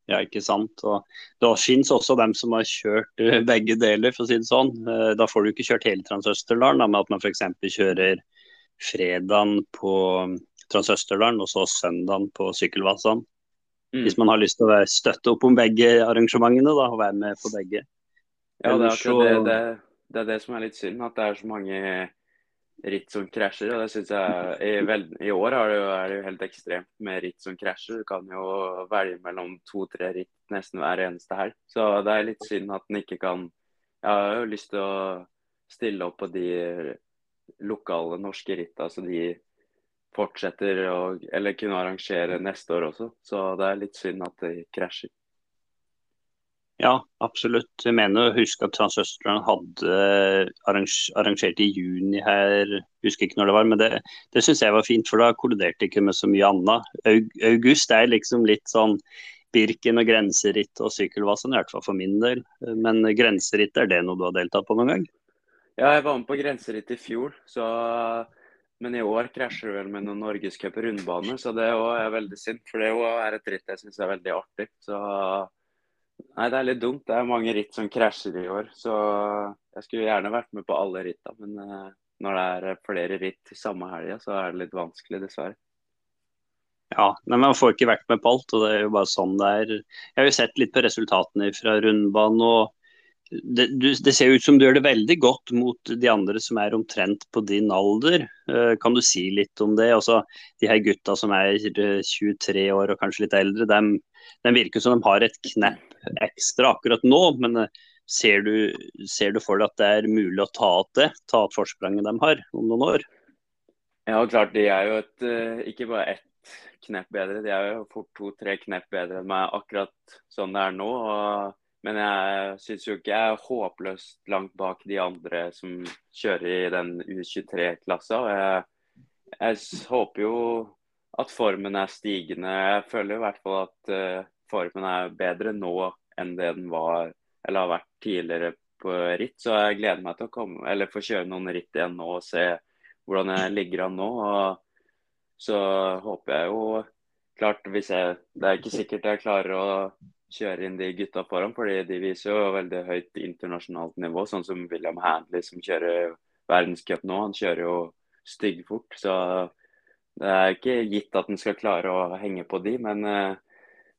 Ja, ikke sant. Og da finnes også dem som har kjørt uh, begge deler, for å si det sånn. Uh, da får du ikke kjørt hele Transøsterdalen, med at man f.eks. kjører fredagen på um, Transøsterdalen og så søndagen på Sykkelvasan. Mm. Hvis man har lyst til å støtte opp om begge arrangementene da, og være med på begge. Ja, det er, akkurat det, det, det er det som er litt synd, at det er så mange ritt som krasjer. og det synes jeg I, i år er det, jo, er det, jo, helt ekstremt med ritt som krasjer. Du kan jo velge mellom to-tre ritt nesten hver eneste helg. Så det er litt synd at den ikke kan Jeg har jo lyst til å stille opp på de lokale norske ritta, så de fortsetter å Eller kunne arrangere neste år også. Så det er litt synd at de krasjer. Ja, absolutt. Jeg mener å huske at transøsteren hadde arrangert i juni her, husker ikke når det var. Men det, det syns jeg var fint, for da kolliderte ikke med så mye annet. August er liksom litt sånn Birken og grenseritt og sykkelvasen, i hvert fall for min del. Men grenseritt, er det noe du har deltatt på noen gang? Ja, jeg var med på grenseritt i fjor, så men i år krasjer det vel med noen norgescup rundbane, så det er veldig synd. For det er et ritt jeg syns er veldig artig. Så Nei, det er litt dumt. Det er mange ritt som krasjer i år. Så jeg skulle gjerne vært med på alle ritta, men uh, når det er flere ritt samme helga, så er det litt vanskelig, dessverre. Ja, men man får ikke vært med på alt, og det er jo bare sånn det er. Jeg har jo sett litt på resultatene fra rundbanen, og det, du, det, ser ut som du gjør det veldig godt mot de andre som er omtrent på din alder. Uh, kan du si litt om det? Altså, de her gutta som er 23 år og kanskje litt eldre, de, de virker som de har et knepp ekstra akkurat nå, men eh, ser du, ser du for deg at det er mulig å ta igjen det? Ta igjen forspranget de har om noen år? Ja, klart. De er jo et, eh, ikke bare ett knepp bedre, de er jo fort to-tre knepp bedre enn meg akkurat sånn det er nå. Og, men jeg syns jo ikke jeg er håpløst langt bak de andre som kjører i den U23-klassa. Jeg, jeg håper jo at formen er stigende. Jeg føler i hvert fall at uh, formen er bedre nå enn det den var eller har vært tidligere på ritt. Så jeg gleder meg til å komme, eller få kjøre noen ritt igjen nå og se hvordan jeg ligger an nå. Og så håper jeg jo klart hvis jeg, Det er ikke sikkert jeg klarer å kjøre inn de gutta foran, fordi de viser jo veldig høyt internasjonalt nivå. Sånn som William Handley som kjører verdenscup nå. Han kjører jo styggfort. Så det er ikke gitt at han skal klare å henge på de, men uh,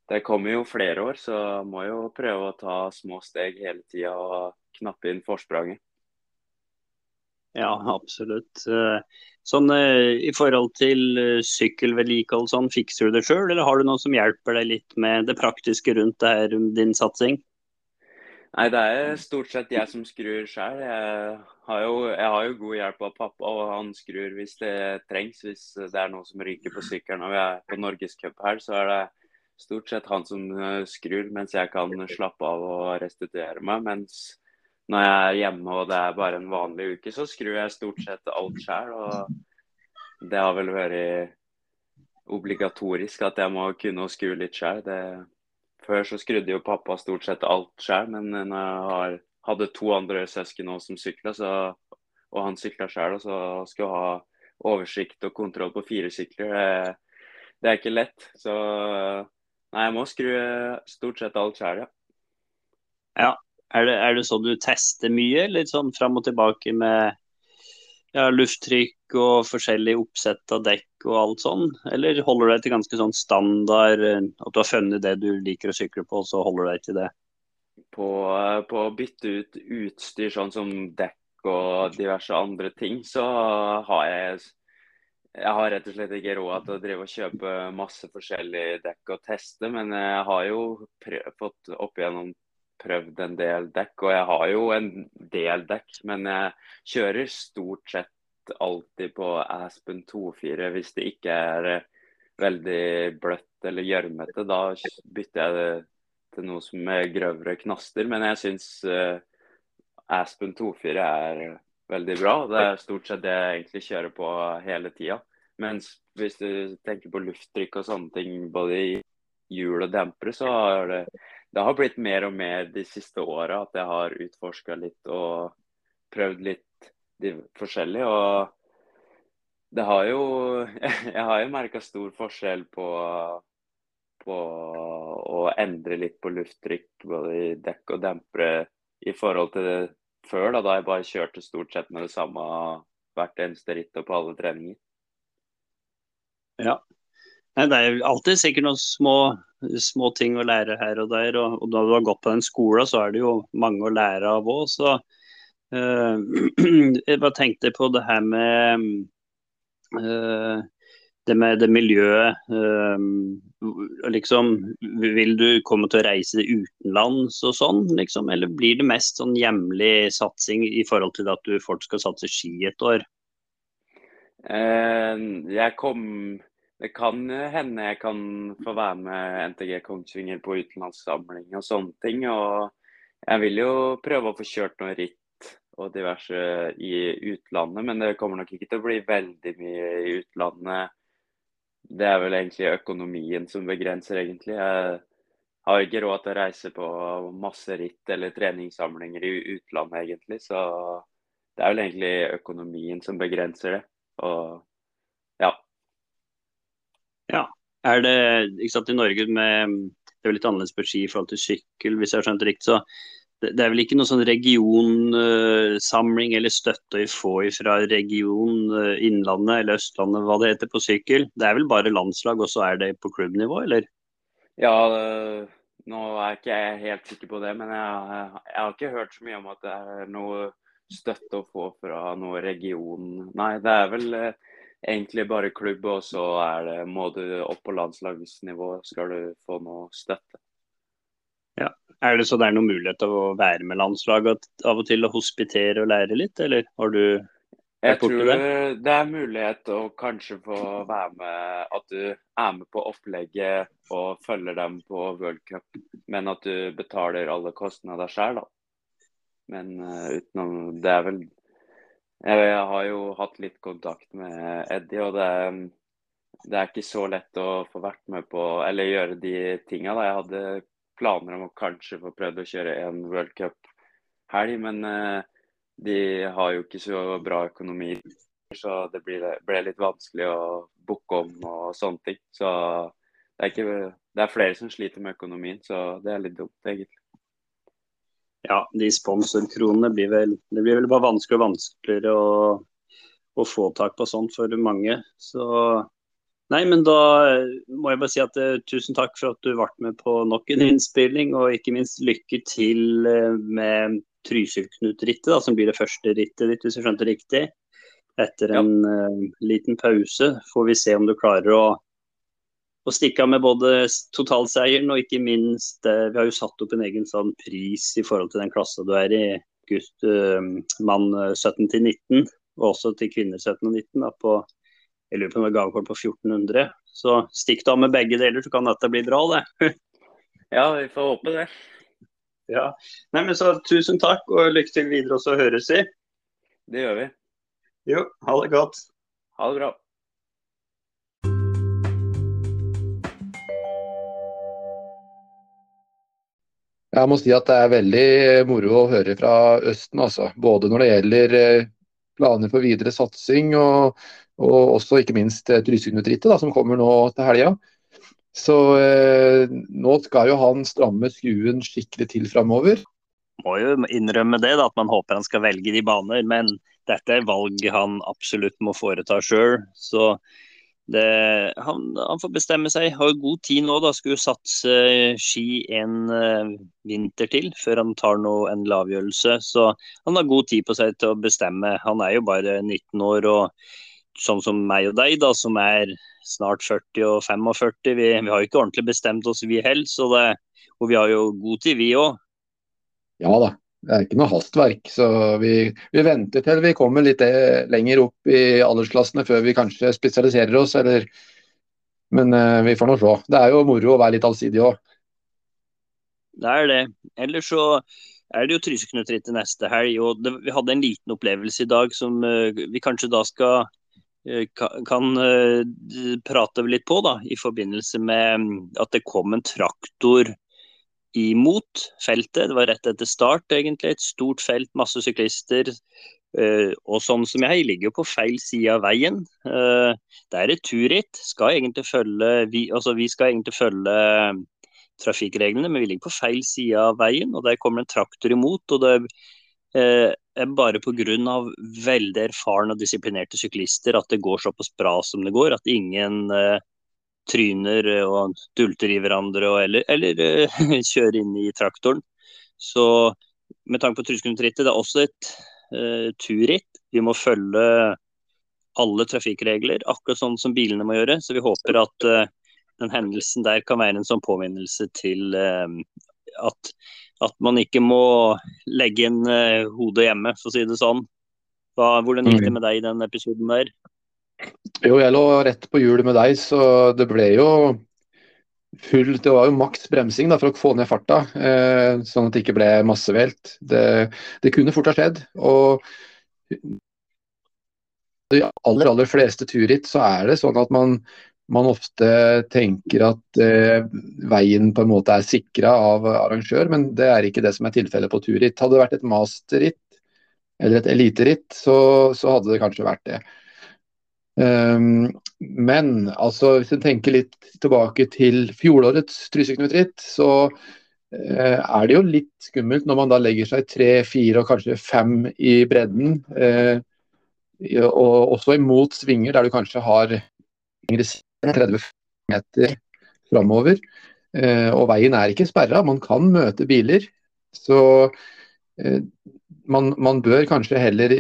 det kommer jo flere år, så må jo prøve å ta små steg hele tida og knappe inn forspranget. Ja, absolutt. Eh, sånn eh, I forhold til eh, sykkelvedlikehold, sånn, fikser du det sjøl, eller har du noen som hjelper deg litt med det praktiske rundt det her, din satsing? Nei, det er stort sett jeg som skrur sjøl. Jeg, jeg, har jo god hjelp av pappa, og han skrur hvis det trengs. Hvis det er noe som ryker på sykkelen og vi er på norgescup her, så er det stort sett han som skrur, mens jeg kan slappe av og restituere meg. Mens når jeg er hjemme og det er bare en vanlig uke, så skrur jeg stort sett alt sjøl. Og det har vel vært obligatorisk at jeg må kunne å skru litt sjøl. Før så skrudde jo pappa stort sett alt sjøl, men når jeg har hadde to andre søsken også som sykla, og han sykla sjøl. Og så skulle ha oversikt og kontroll på fire sykler. Det, det er ikke lett. Så nei, jeg må skru stort sett alt sjøl, ja. ja. Er det, er det sånn du tester mye, litt sånn fram og tilbake med ja, lufttrykk og forskjellig oppsett av dekk og alt sånn? Eller holder du deg til ganske sånn standard, eh, at du har funnet det du liker å sykle på, og så holder du deg til det? På, eh, på å bytte ut utstyr sånn som dekk og diverse andre ting, så har jeg jeg har rett og slett ikke råd til å drive og kjøpe masse forskjellige dekk og teste, men jeg har jo prøv, fått opp igjennom prøvd en del dekk, og jeg har jo en del dekk. Men jeg kjører stort sett alltid på Aspen 2.4 hvis det ikke er eh, veldig bløtt eller gjørmete. Da bytter jeg det til noe som er grøvere knaster. Men jeg syns uh, Aspen 2.4 er veldig bra. Det er stort sett det jeg egentlig kjører på hele tida. Mens hvis du tenker på lufttrykk og sånne ting, både i hjul og dempere, så har det det har blitt mer og mer de siste åra at jeg har utforska litt og prøvd litt de forskjellige. Og det har jo [LAUGHS] Jeg har jo merka stor forskjell på, på å endre litt på lufttrykk, både i dekk og dempere, i forhold til det før, da, da jeg bare kjørte stort sett med det samme hvert eneste ritt og på alle treninger. Ja. Det er alltid sikkert noen små små ting å lære her og der. Og, og da du har gått på den skolen, så er det jo mange å lære av òg. Så uh, [CLEARS THROAT] jeg bare tenkte på det her med uh, det med det miljøet. Uh, liksom, vil du komme til å reise utenlands og sånn, liksom? Eller blir det mest sånn hjemlig satsing i forhold til at du fort skal satse ski et år? jeg kom det kan hende jeg kan få være med NTG Kongsvinger på utenlandssamling og sånne ting. Og jeg vil jo prøve å få kjørt noe ritt og diverse i utlandet, men det kommer nok ikke til å bli veldig mye i utlandet. Det er vel egentlig økonomien som begrenser, egentlig. Jeg har ikke råd til å reise på masse ritt eller treningssamlinger i utlandet, egentlig. Så det er vel egentlig økonomien som begrenser det. Og ja. Ja. Er det ikke sant, i Norge med Det er jo litt annerledes på ski i forhold til sykkel, hvis jeg har skjønt det riktig. så det, det er vel ikke noe sånn regionsamling eller støtte å få fra region eh, Innlandet eller Østlandet, hva det heter, på sykkel? Det er vel bare landslag, og så er det på klubbnivå, eller? Ja, nå er ikke jeg helt sikker på det, men jeg, jeg, har ikke hørt så mye om at det er noe støtte å få fra noen region. Nei, det er vel eh, egentlig bare klubb, og så er det, må du opp på landslagsnivå skal du få noe støtte. Ja. Er det så det er noen mulighet til å være med landslaget av og til og hospitere og lære litt, eller har du jeg tror det? det er mulighet å kanskje få være med At du er med på opplegget og følger dem på World Cup, men at du betaler alle kostnader sjøl, da. Men uh, utenom Det er vel jeg har jo hatt litt kontakt med Eddie, og det, det, er ikke så lett å få vært med på eller gjøre de tinga. Jeg hadde planer om å kanskje få prøvd å kjøre en World Cup-helg, men uh, de har jo ikke så bra økonomi. Så det ble litt vanskelig å booke om og sånne ting. Så det er, ikke, det er flere som sliter med økonomien, så det er litt dumt, egentlig ja, de sponsorkronene blir vel Det blir vel bare vanskeligere og vanskeligere å, å få tak på sånt for mange. Så Nei, men da må jeg bare si at uh, tusen takk for at du ble med på nok en innspilling, og ikke minst lykke til uh, med Trysil-Knut-rittet, som blir det første rittet ditt, hvis jeg skjønte riktig. Etter en ja. uh, liten pause får vi se om du klarer å og stikke av med både totalseieren og ikke minst eh, Vi har jo satt opp en egen sånn pris i forhold til den klassa du er i, gutt, uh, mann 17 til 19, og også til kvinner 17 og 19. Da, på, jeg lurer på noe gavekort på 1400. Så stikk da med begge deler, så kan dette bli bra, det. [LAUGHS] ja, vi får håpe det. Ja. Nei, men så Tusen takk, og lykke til videre, og så høres vi. Det gjør vi. Jo, ha det godt. Ha det bra. Jeg må si at det er veldig moro å høre fra Østen, altså. Både når det gjelder eh, planer for videre satsing, og, og også ikke minst Trysilnutrittet, som kommer nå til helga. Så eh, nå skal jo han stramme skruen skikkelig til framover. Må jo innrømme det, da, at man håper han skal velge de baner. Men dette er valg han absolutt må foreta sjøl. Så det, han, han, får bestemme seg. Har god tid nå, da. Skulle satse ski en uh, vinter til før han tar noe endelig avgjørelse. Så han har god tid på seg til å bestemme. Han er jo bare 19 år og sånn som meg og deg, da, som er snart 40 og 45. Vi, vi har jo ikke ordentlig bestemt oss, vi heller. Og vi har jo god tid, vi òg. Ja da. Det er ikke noe hastverk. Så vi, vi, venter til vi kommer litt eh, lenger opp i aldersklassene før vi kanskje spesialiserer oss. Eller, men uh, vi får nå se. Det er jo moro å være litt allsidig òg. Det er det. Ellers så er det jo Tryseknutrittet neste helg. og det, Vi hadde en liten opplevelse i dag som uh, vi kanskje da skal kan, kan prate litt på, da, i forbindelse med mm, at det kom en traktor imot feltet. Det var rett etter start, egentlig. Et stort felt, masse syklister. Uh, og sånn som jeg ligger jo på feil side av veien. Uh, det er et. Skal egentlig følge vi, altså vi skal egentlig følge trafikkreglene, men vi ligger på feil side av veien. og Der kommer en traktor imot. og det uh, er bare pga. veldig erfarne og disiplinerte syklister at det går såpass bra som det går. At ingen uh, tryner og dulter i hverandre og, eller, eller uh, [LAUGHS] kjører inn i traktoren. Så med tanke på Truskunutrittet, det er også et uh, turritt. Vi må følge alle trafikkregler, akkurat sånn som bilene må gjøre. Så vi håper at uh, den hendelsen der kan være en sånn påminnelse til at, at, man ikke må legge inn hodet hjemme, for å si det sånn. Hva, hvordan gikk det mm. med deg i den episoden der? Jo, jeg lå rett på hjulet med deg, så det ble jo full Det var jo maks bremsing da, for å få ned farta, eh, sånn at det ikke ble massevelt. Det, det kunne fort ha skjedd. og de aller, aller fleste turritt så er det sånn at man, man ofte tenker at eh, veien på en måte er sikra av arrangør, men det er ikke det som er tilfellet på turritt. Hadde det vært et masterritt eller et eliteritt, så, så hadde det kanskje vært det. Um, men altså, hvis en tenker litt tilbake til fjorårets Trysil-Knut så uh, er det jo litt skummelt når man da legger seg tre, fire og kanskje fem i bredden. Uh, og også imot svinger der du kanskje har 30 meter framover. Uh, og veien er ikke sperra, man kan møte biler. Så man, man bør kanskje heller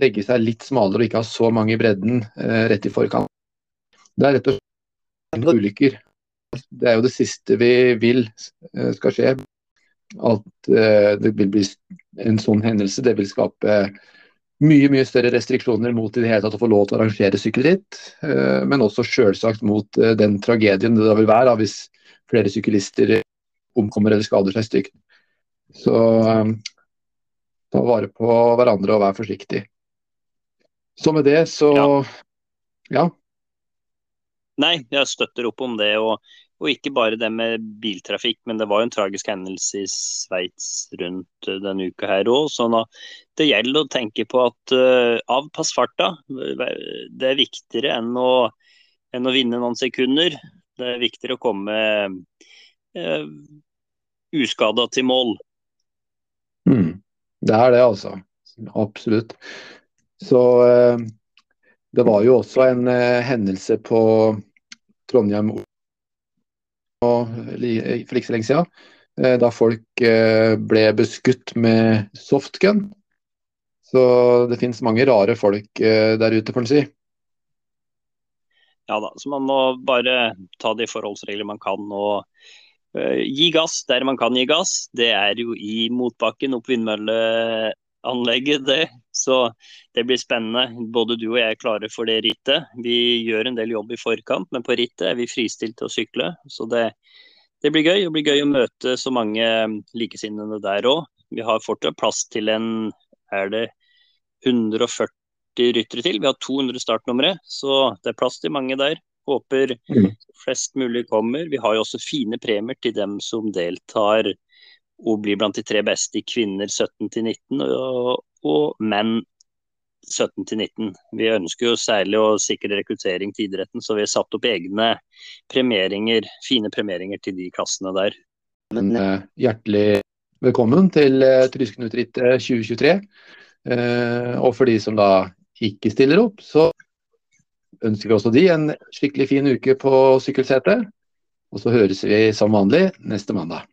legge seg litt smalere og ikke ha så mange i bredden eh, rett i forkant. Det er rett og slett ulykker. Det er jo det siste vi vil eh, skal skje. At eh, det vil bli en sånn hendelse. Det vil skape mye mye større restriksjoner mot i det hele tatt å få lov til å arrangere sykkelritt. Eh, men også selvsagt mot eh, den tragedien det da vil være da, hvis flere syklister omkommer eller skader seg stygt. Så eh, ta vare på hverandre og vær forsiktig. Så med det, så ja. ja. Nei, jeg støtter opp om det. Og, og, ikke bare det med biltrafikk, men det var jo en tragisk hendelse i Sveits rundt uh, denne uka her òg. Sånn at det gjelder å tenke på at uh, avpass farta. Det er viktigere enn å, enn å vinne noen sekunder. Det er viktigere å komme uh, uskada til mål. Mm. Det er det, altså. Absolutt. Så eh, det var jo også en eh, hendelse på Trondheim for ikke så lenge siden. Eh, da folk ble beskutt med softgun. Så det finnes mange rare folk der ute, får en si. Ja da, så man må bare ta de forholdsregler man kan og uh, gi gass der man kan gi gass. Det er jo i motbakken opp vindmølleanlegget, det. Så det blir spennende. Både du og jeg er klare for det rittet. Vi gjør en del jobb i forkant, men på rittet er vi fristilt til å sykle. Så det, det blir gøy. Det blir gøy å møte så mange likesinnede der òg. Vi har fortsatt plass til en er det 140 ryttere til. Vi har 200 startnumre, så det er plass til mange der. Håper mm. flest mulig kommer. Vi har jo også fine premier til dem som deltar og blir blant de tre beste i kvinner 17 til 19 og, og menn 17 til 19. Vi ønsker jo særlig å sikre rekruttering til idretten, så vi har satt opp egne premieringer, fine premieringer til de klassene der. Men uh, hjertelig velkommen til uh, Trysknutrittet 2023. Uh, og for de som da ikke stiller opp, så ønsker vi også de en skikkelig fin uke på sykkelsetet. Og så høres vi som vanlig neste mandag.